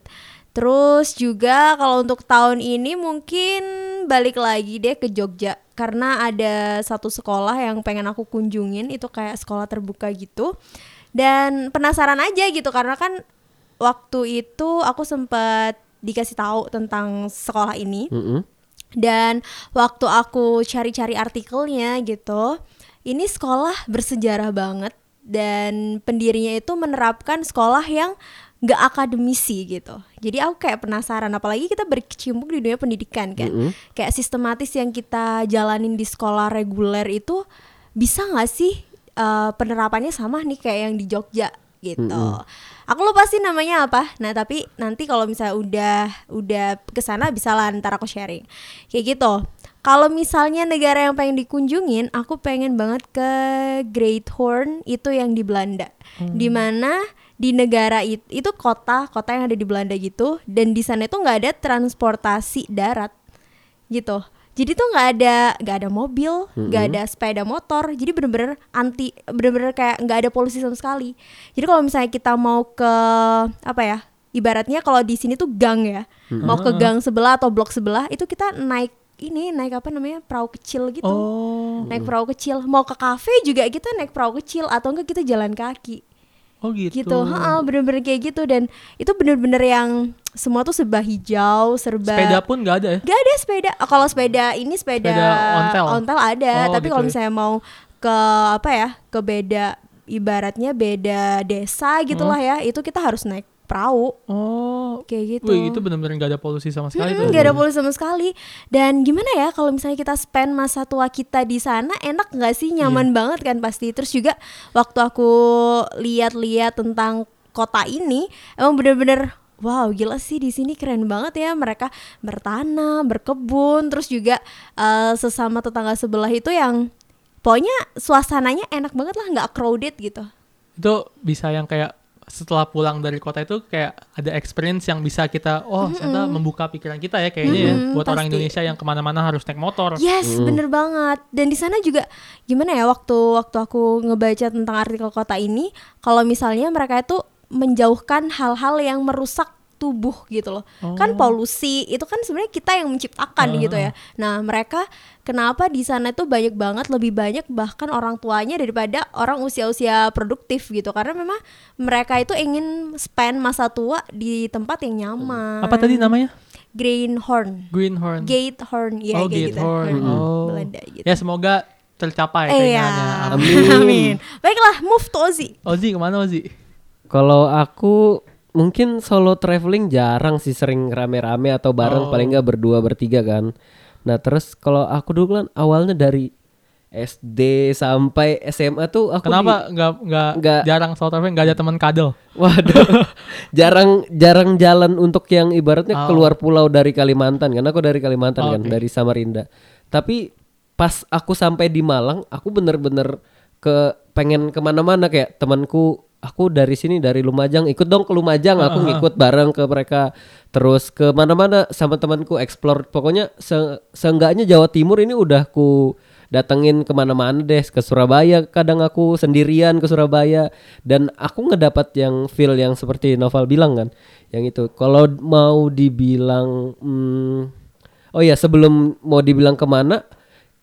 Terus juga kalau untuk tahun ini mungkin balik lagi deh ke Jogja karena ada satu sekolah yang pengen aku kunjungin itu kayak sekolah terbuka gitu. Dan penasaran aja gitu karena kan waktu itu aku sempat dikasih tahu tentang sekolah ini Mm-mm. dan waktu aku cari-cari artikelnya gitu ini sekolah bersejarah banget dan pendirinya itu menerapkan sekolah yang gak akademisi gitu jadi aku kayak penasaran apalagi kita berkecimpung di dunia pendidikan kan Mm-mm. kayak sistematis yang kita jalanin di sekolah reguler itu bisa nggak sih eh, penerapannya sama nih kayak yang di Jogja gitu. Aku lupa sih namanya apa. Nah tapi nanti kalau misalnya udah udah ke sana bisa lah ntar aku sharing. Kayak gitu. Kalau misalnya negara yang pengen dikunjungin, aku pengen banget ke Great Horn itu yang di Belanda. Di mana di negara itu itu kota kota yang ada di Belanda gitu dan di sana itu nggak ada transportasi darat gitu. Jadi tuh nggak ada nggak ada mobil nggak ada sepeda motor jadi bener-bener anti bener-bener kayak nggak ada polusi sama sekali. Jadi kalau misalnya kita mau ke apa ya ibaratnya kalau di sini tuh gang ya mau ke gang sebelah atau blok sebelah itu kita naik ini naik apa namanya perahu kecil gitu. Oh, Naik perahu kecil, mau ke kafe juga kita naik perahu kecil atau enggak kita jalan kaki oh gitu. gitu. Heeh, bener-bener kayak gitu dan itu bener-bener yang semua tuh serba hijau, serba Sepeda pun nggak ada ya? Gak ada sepeda. Oh, kalau sepeda ini sepeda, Sepeda ontel? ada, Oh, tapi gitu kalau ya. misalnya mau ke apa ya, ke beda ibaratnya beda desa gitulah Hmm. ya, itu kita harus naik perahu Oh, kayak gitu. wih itu benar-benar nggak ada polusi sama sekali tuh. Gak ada polusi sama sekali Dan gimana ya kalau misalnya kita spend masa tua kita di sana Enak gak sih? Nyaman Iya. banget kan pasti Terus juga waktu aku lihat-lihat tentang kota ini Emang bener-bener Wow gila sih di sini keren banget ya mereka bertanam, berkebun, terus juga eh, sesama tetangga sebelah itu yang pokoknya suasananya enak banget lah nggak crowded gitu. Itu bisa yang kayak setelah pulang dari kota itu kayak ada experience yang bisa kita oh ternyata membuka pikiran kita ya kayaknya ya Mm-mm, buat orang pasti. Indonesia yang ke mana-mana harus naik motor. Yes, bener banget. Dan di sana juga gimana ya waktu waktu aku ngebaca tentang artikel kota ini, kalau misalnya mereka itu menjauhkan hal-hal yang merusak tubuh gitu loh. Kan polusi itu kan sebenarnya kita yang menciptakan Ah. gitu ya. Nah, mereka kenapa di sana itu banyak banget lebih banyak bahkan orang tuanya daripada orang usia-usia produktif gitu. Karena memang mereka itu ingin spend masa tua di tempat yang nyaman. Apa tadi namanya? Greenhorn. Greenhorn. Gatehorn ya oh, kayak gitu. Gatehorn. Hmm, Oh. Belanda gitu. Ya semoga tercapai Eh, ya. Amin. Amin. Baiklah, move to Ozzy. Ozi ke mana Ozi? Kalau aku mungkin solo traveling jarang sih sering rame-rame atau bareng Oh. paling nggak berdua bertiga kan. Nah terus kalau aku dulu kan awalnya dari SD sampai SMA tuh aku Kenapa nggak nggak nggak- jarang solo traveling nggak ada teman kadel? Waduh, jarang jarang jalan untuk yang ibaratnya Oh. keluar pulau dari Kalimantan kan aku dari Kalimantan Oh, kan dari Samarinda. Tapi pas aku sampai di Malang, aku bener-bener ke pengen ke mana-mana kayak temanku, aku dari sini dari Lumajang. Ikut dong ke Lumajang, aku ngikut bareng ke mereka, terus ke mana-mana sama temanku explore. Pokoknya se seenggaknya Jawa Timur ini udah ku datengin ke mana-mana deh. Ke Surabaya kadang aku sendirian ke Surabaya. Dan aku ngedapat yang feel yang seperti Novel bilang kan yang itu. Kalau mau dibilang hmm, oh ya sebelum mau dibilang ke mana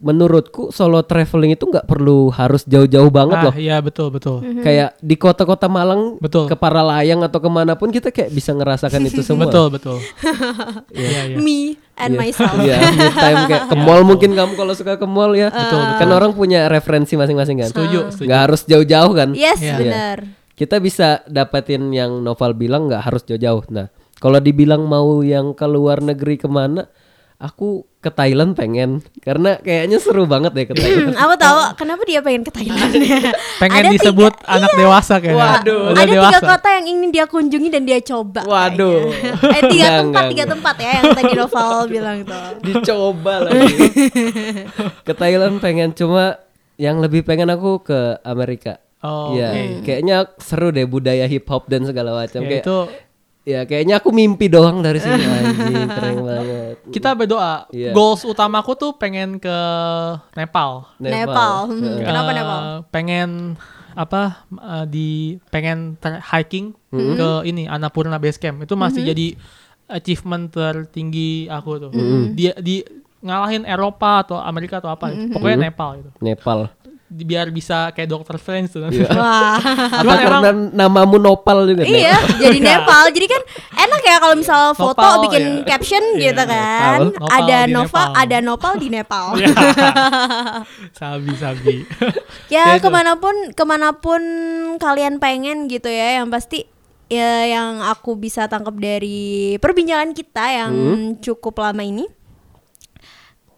menurutku solo traveling itu nggak perlu harus jauh-jauh banget ah loh iya betul betul. kayak di kota-kota Malang Betul. ke Paralayang atau ke mana pun kita kayak bisa ngerasakan itu semua Betul betul. Iya iya. Me and Iya. myself. Iya, me time kayak ke mall mungkin kamu kalau suka ke mall ya. Betul, betul. Kan orang punya referensi masing-masing kan. Setuju, setuju. Nggak harus jauh-jauh kan. Yes, Iya. benar. Kita bisa dapetin yang Novel bilang nggak harus jauh-jauh. Nah, kalau dibilang mau yang ke luar negeri ke mana, aku ke Thailand pengen karena kayaknya seru banget deh ke Thailand. Hmm, aku tahu kenapa dia pengen ke Thailand. Pengen Ada disebut tiga- anak iya. dewasa kayaknya. Waduh. Ada dewasa. tiga kota yang ingin dia kunjungi dan dia coba. Waduh. kayaknya. eh tiga Enggak, tempat, enggak, tiga enggak. tempat ya yang tadi Noval bilang tuh. Dicoba lagi. ke Thailand pengen cuma yang lebih pengen aku ke Amerika. Oh, Iya, oke. kayaknya seru deh budaya hip hop dan segala macam. Ya, Kayak itu Ya kayaknya aku mimpi doang dari sini anjing keren banget. kita berdoa. Iya. Goals utamaku tuh pengen ke Nepal. Nepal. Hmm, Heeh. Kenapa Eh, Nepal? Pengen apa eh, di pengen hiking Hmm. ke ini Annapurna Base Camp. Itu masih jadi achievement tertinggi aku tuh. Hmm. Dia di ngalahin Eropa atau Amerika atau apa. Hmm. Pokoknya Nepal gitu. Nepal. Biar bisa kayak Dr. Strange tuh. Iya. Wah. Apa karena namamu Nopal juga? Iya, jadi Nepal. Jadi kan enak ya kalau misal foto Nopal, bikin iya. caption Iya, gitu kan. Nopal ada Nova, Nepal. ada Nopal di Nepal. Iya. sabi sabi. ya Ya, ke mana pun ke mana pun kalian pengen gitu ya yang pasti ya yang aku bisa tangkap dari perbincangan kita yang cukup lama ini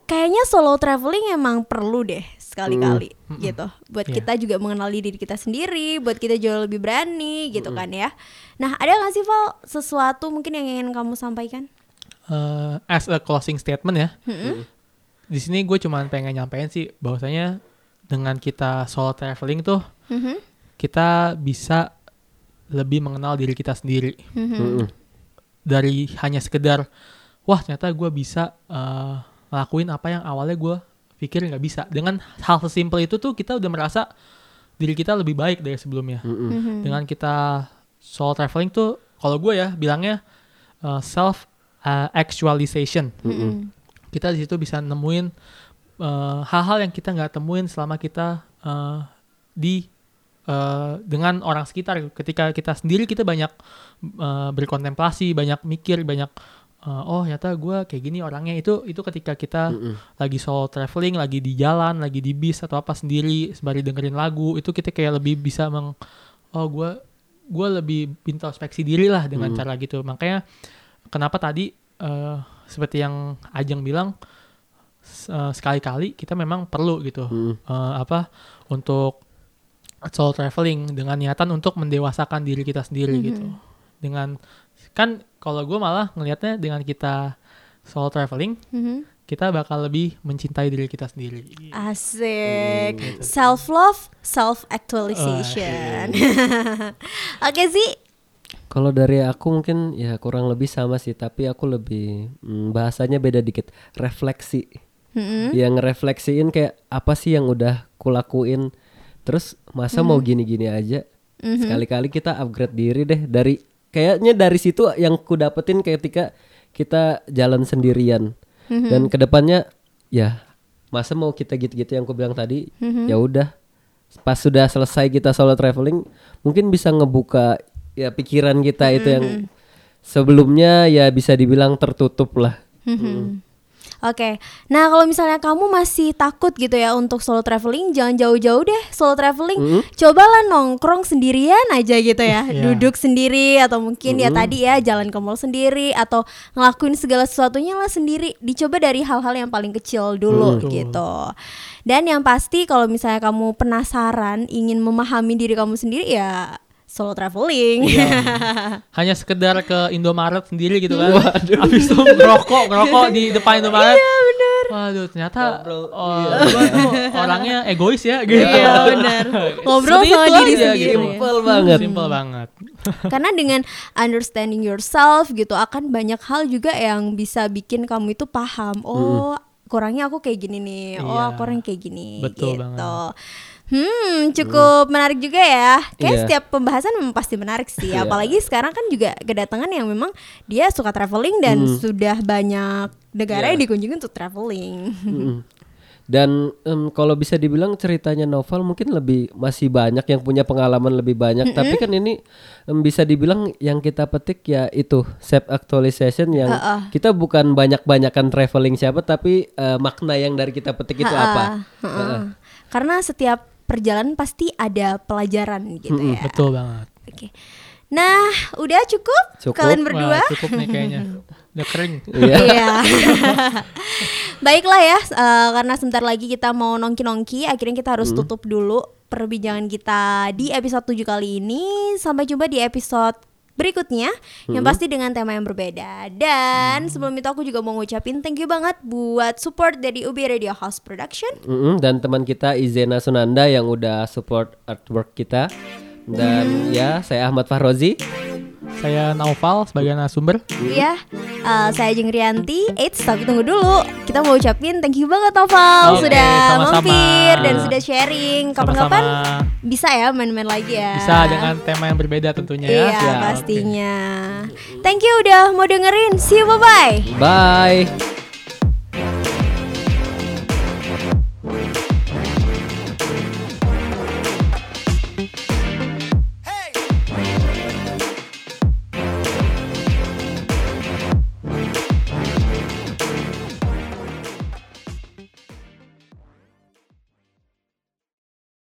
kayaknya solo traveling emang perlu deh sekali-kali gitu. Buat Iya. kita juga mengenali diri kita sendiri buat kita jauh lebih berani gitu kan ya. Nah ada nggak sih Val sesuatu mungkin yang ingin kamu sampaikan? Eh, as a closing statement ya. Di sini gue cuma pengen nyampein sih bahwasanya dengan kita solo traveling tuh Mhm, kita bisa lebih mengenal diri kita sendiri. Mhm. Mm-mm. dari hanya sekedar wah ternyata gue bisa eh, ngelakuin apa yang awalnya gue pikir nggak bisa dengan hal sesimpel itu tuh kita udah merasa diri kita lebih baik dari sebelumnya Mm-mm. Mhm. dengan kita solo traveling tuh kalau gue ya bilangnya uh, self uh, actualization Mhm. kita di situ bisa nemuin eh, hal-hal yang kita nggak temuin selama kita eh, di eh, dengan orang sekitar ketika kita sendiri kita banyak eh, berkontemplasi banyak mikir banyak eh, oh ternyata gue kayak gini orangnya itu itu ketika kita Mm-mm. lagi solo traveling, lagi di jalan, lagi di bis atau apa sendiri, sembari dengerin lagu, itu kita kayak lebih bisa meng oh gue gue lebih introspeksi diri lah dengan Hmm. cara gitu. Makanya kenapa tadi eh, seperti yang Ajeng bilang eh, sekali-kali kita memang perlu gitu Mm. eh, apa untuk solo traveling dengan niatan untuk mendewasakan diri kita sendiri Mhm. gitu. Dengan kan kalau gue malah ngelihatnya dengan kita solo traveling Mhm. kita bakal lebih mencintai diri kita sendiri. Asik. Gitu. Self love, self actualization. Oke sih. Kalau dari aku mungkin ya kurang lebih sama sih, tapi aku lebih mm, bahasanya beda dikit. Refleksi. Mm-mm. Yang refleksiin kayak apa sih yang udah kulakuin. Terus masa mau gini-gini aja. Mhm. Sekali-kali kita upgrade diri deh dari kayaknya dari situ yang ku dapetin ketika kita jalan sendirian. Mhm. Dan ke depannya ya masa mau kita gitu-gitu yang ku bilang tadi Mhm. ya udah pas sudah selesai kita solo traveling mungkin bisa ngebuka ya pikiran kita itu yang sebelumnya ya bisa dibilang tertutup lah Mhm. Oke, nah kalau misalnya kamu masih takut gitu ya untuk solo traveling, jangan jauh-jauh deh solo traveling. Mhm. Cobalah nongkrong sendirian aja gitu ya, Iya. duduk sendiri atau mungkin ya tadi ya jalan ke mall sendiri atau ngelakuin segala sesuatunya lah sendiri. Dicoba dari hal-hal yang paling kecil dulu Betul. gitu. Dan yang pasti kalau misalnya kamu penasaran ingin memahami diri kamu sendiri ya solo traveling. Iya. Hanya sekedar ke Indomaret sendiri gitu kan. Habis itu ngerokok, ngerokok di depan Indomaret. Iya benar. Waduh, ternyata Ngobrol. oh, tuh orangnya egois ya gitu. Iya benar. Ngobrol sama diri aja sendiri. gitu. simple banget Simple banget. Karena dengan understanding yourself gitu akan banyak hal juga yang bisa bikin kamu itu paham. Oh, kurangnya aku kayak gini nih. Oh, Iya. aku kurang kayak gini Betul gitu. banget. Hmm, cukup menarik juga ya. Kayak Iya. setiap pembahasan memang pasti menarik sih. Iya. Apalagi sekarang kan juga kedatangan yang memang dia suka traveling dan Hmm. sudah banyak negara Iya. yang dikunjungi untuk traveling. Mm-mm. dan em, kalau bisa dibilang ceritanya novel mungkin lebih masih banyak yang punya pengalaman lebih banyak tapi kan ini em, bisa dibilang yang kita petik ya itu self actualization yang Ha-ah. kita bukan banyak-banyakan traveling siapa tapi eh, makna yang dari kita petik itu Ha-ha, apa ha-ha. Ha-ha. Karena setiap perjalanan pasti ada pelajaran gitu Mm-mm. ya. Betul banget. Oke. Nah, udah cukup? Cukup. Kalian berdua? Wah, cukup nih kayaknya. Udah kering. Iya. Iya. Baiklah ya, eh, karena sebentar lagi kita mau nongki-nongki, akhirnya kita harus tutup dulu perbincangan kita di episode 7 kali ini. Sampai jumpa di episode berikutnya yang pasti dengan tema yang berbeda. Dan sebelum itu aku juga mau ngucapin thank you banget buat support dari Ubi Radio House Production. Mm-mm, dan teman kita Izena Sunanda yang udah support artwork kita. Dan ya saya Ahmad Fahrozi Saya Naufal sebagai narasumber. Ya, eh, saya Jeng Rianti. Eits, tapi tunggu dulu. Kita mau ucapin thank you banget Noval Oke, sudah sama-sama. mampir dan sudah sharing. Kapan-kapan bisa ya main-main lagi ya. Bisa dengan tema yang berbeda tentunya ya. Iya, Siap. pastinya. Thank you udah mau dengerin. See you bye-bye. bye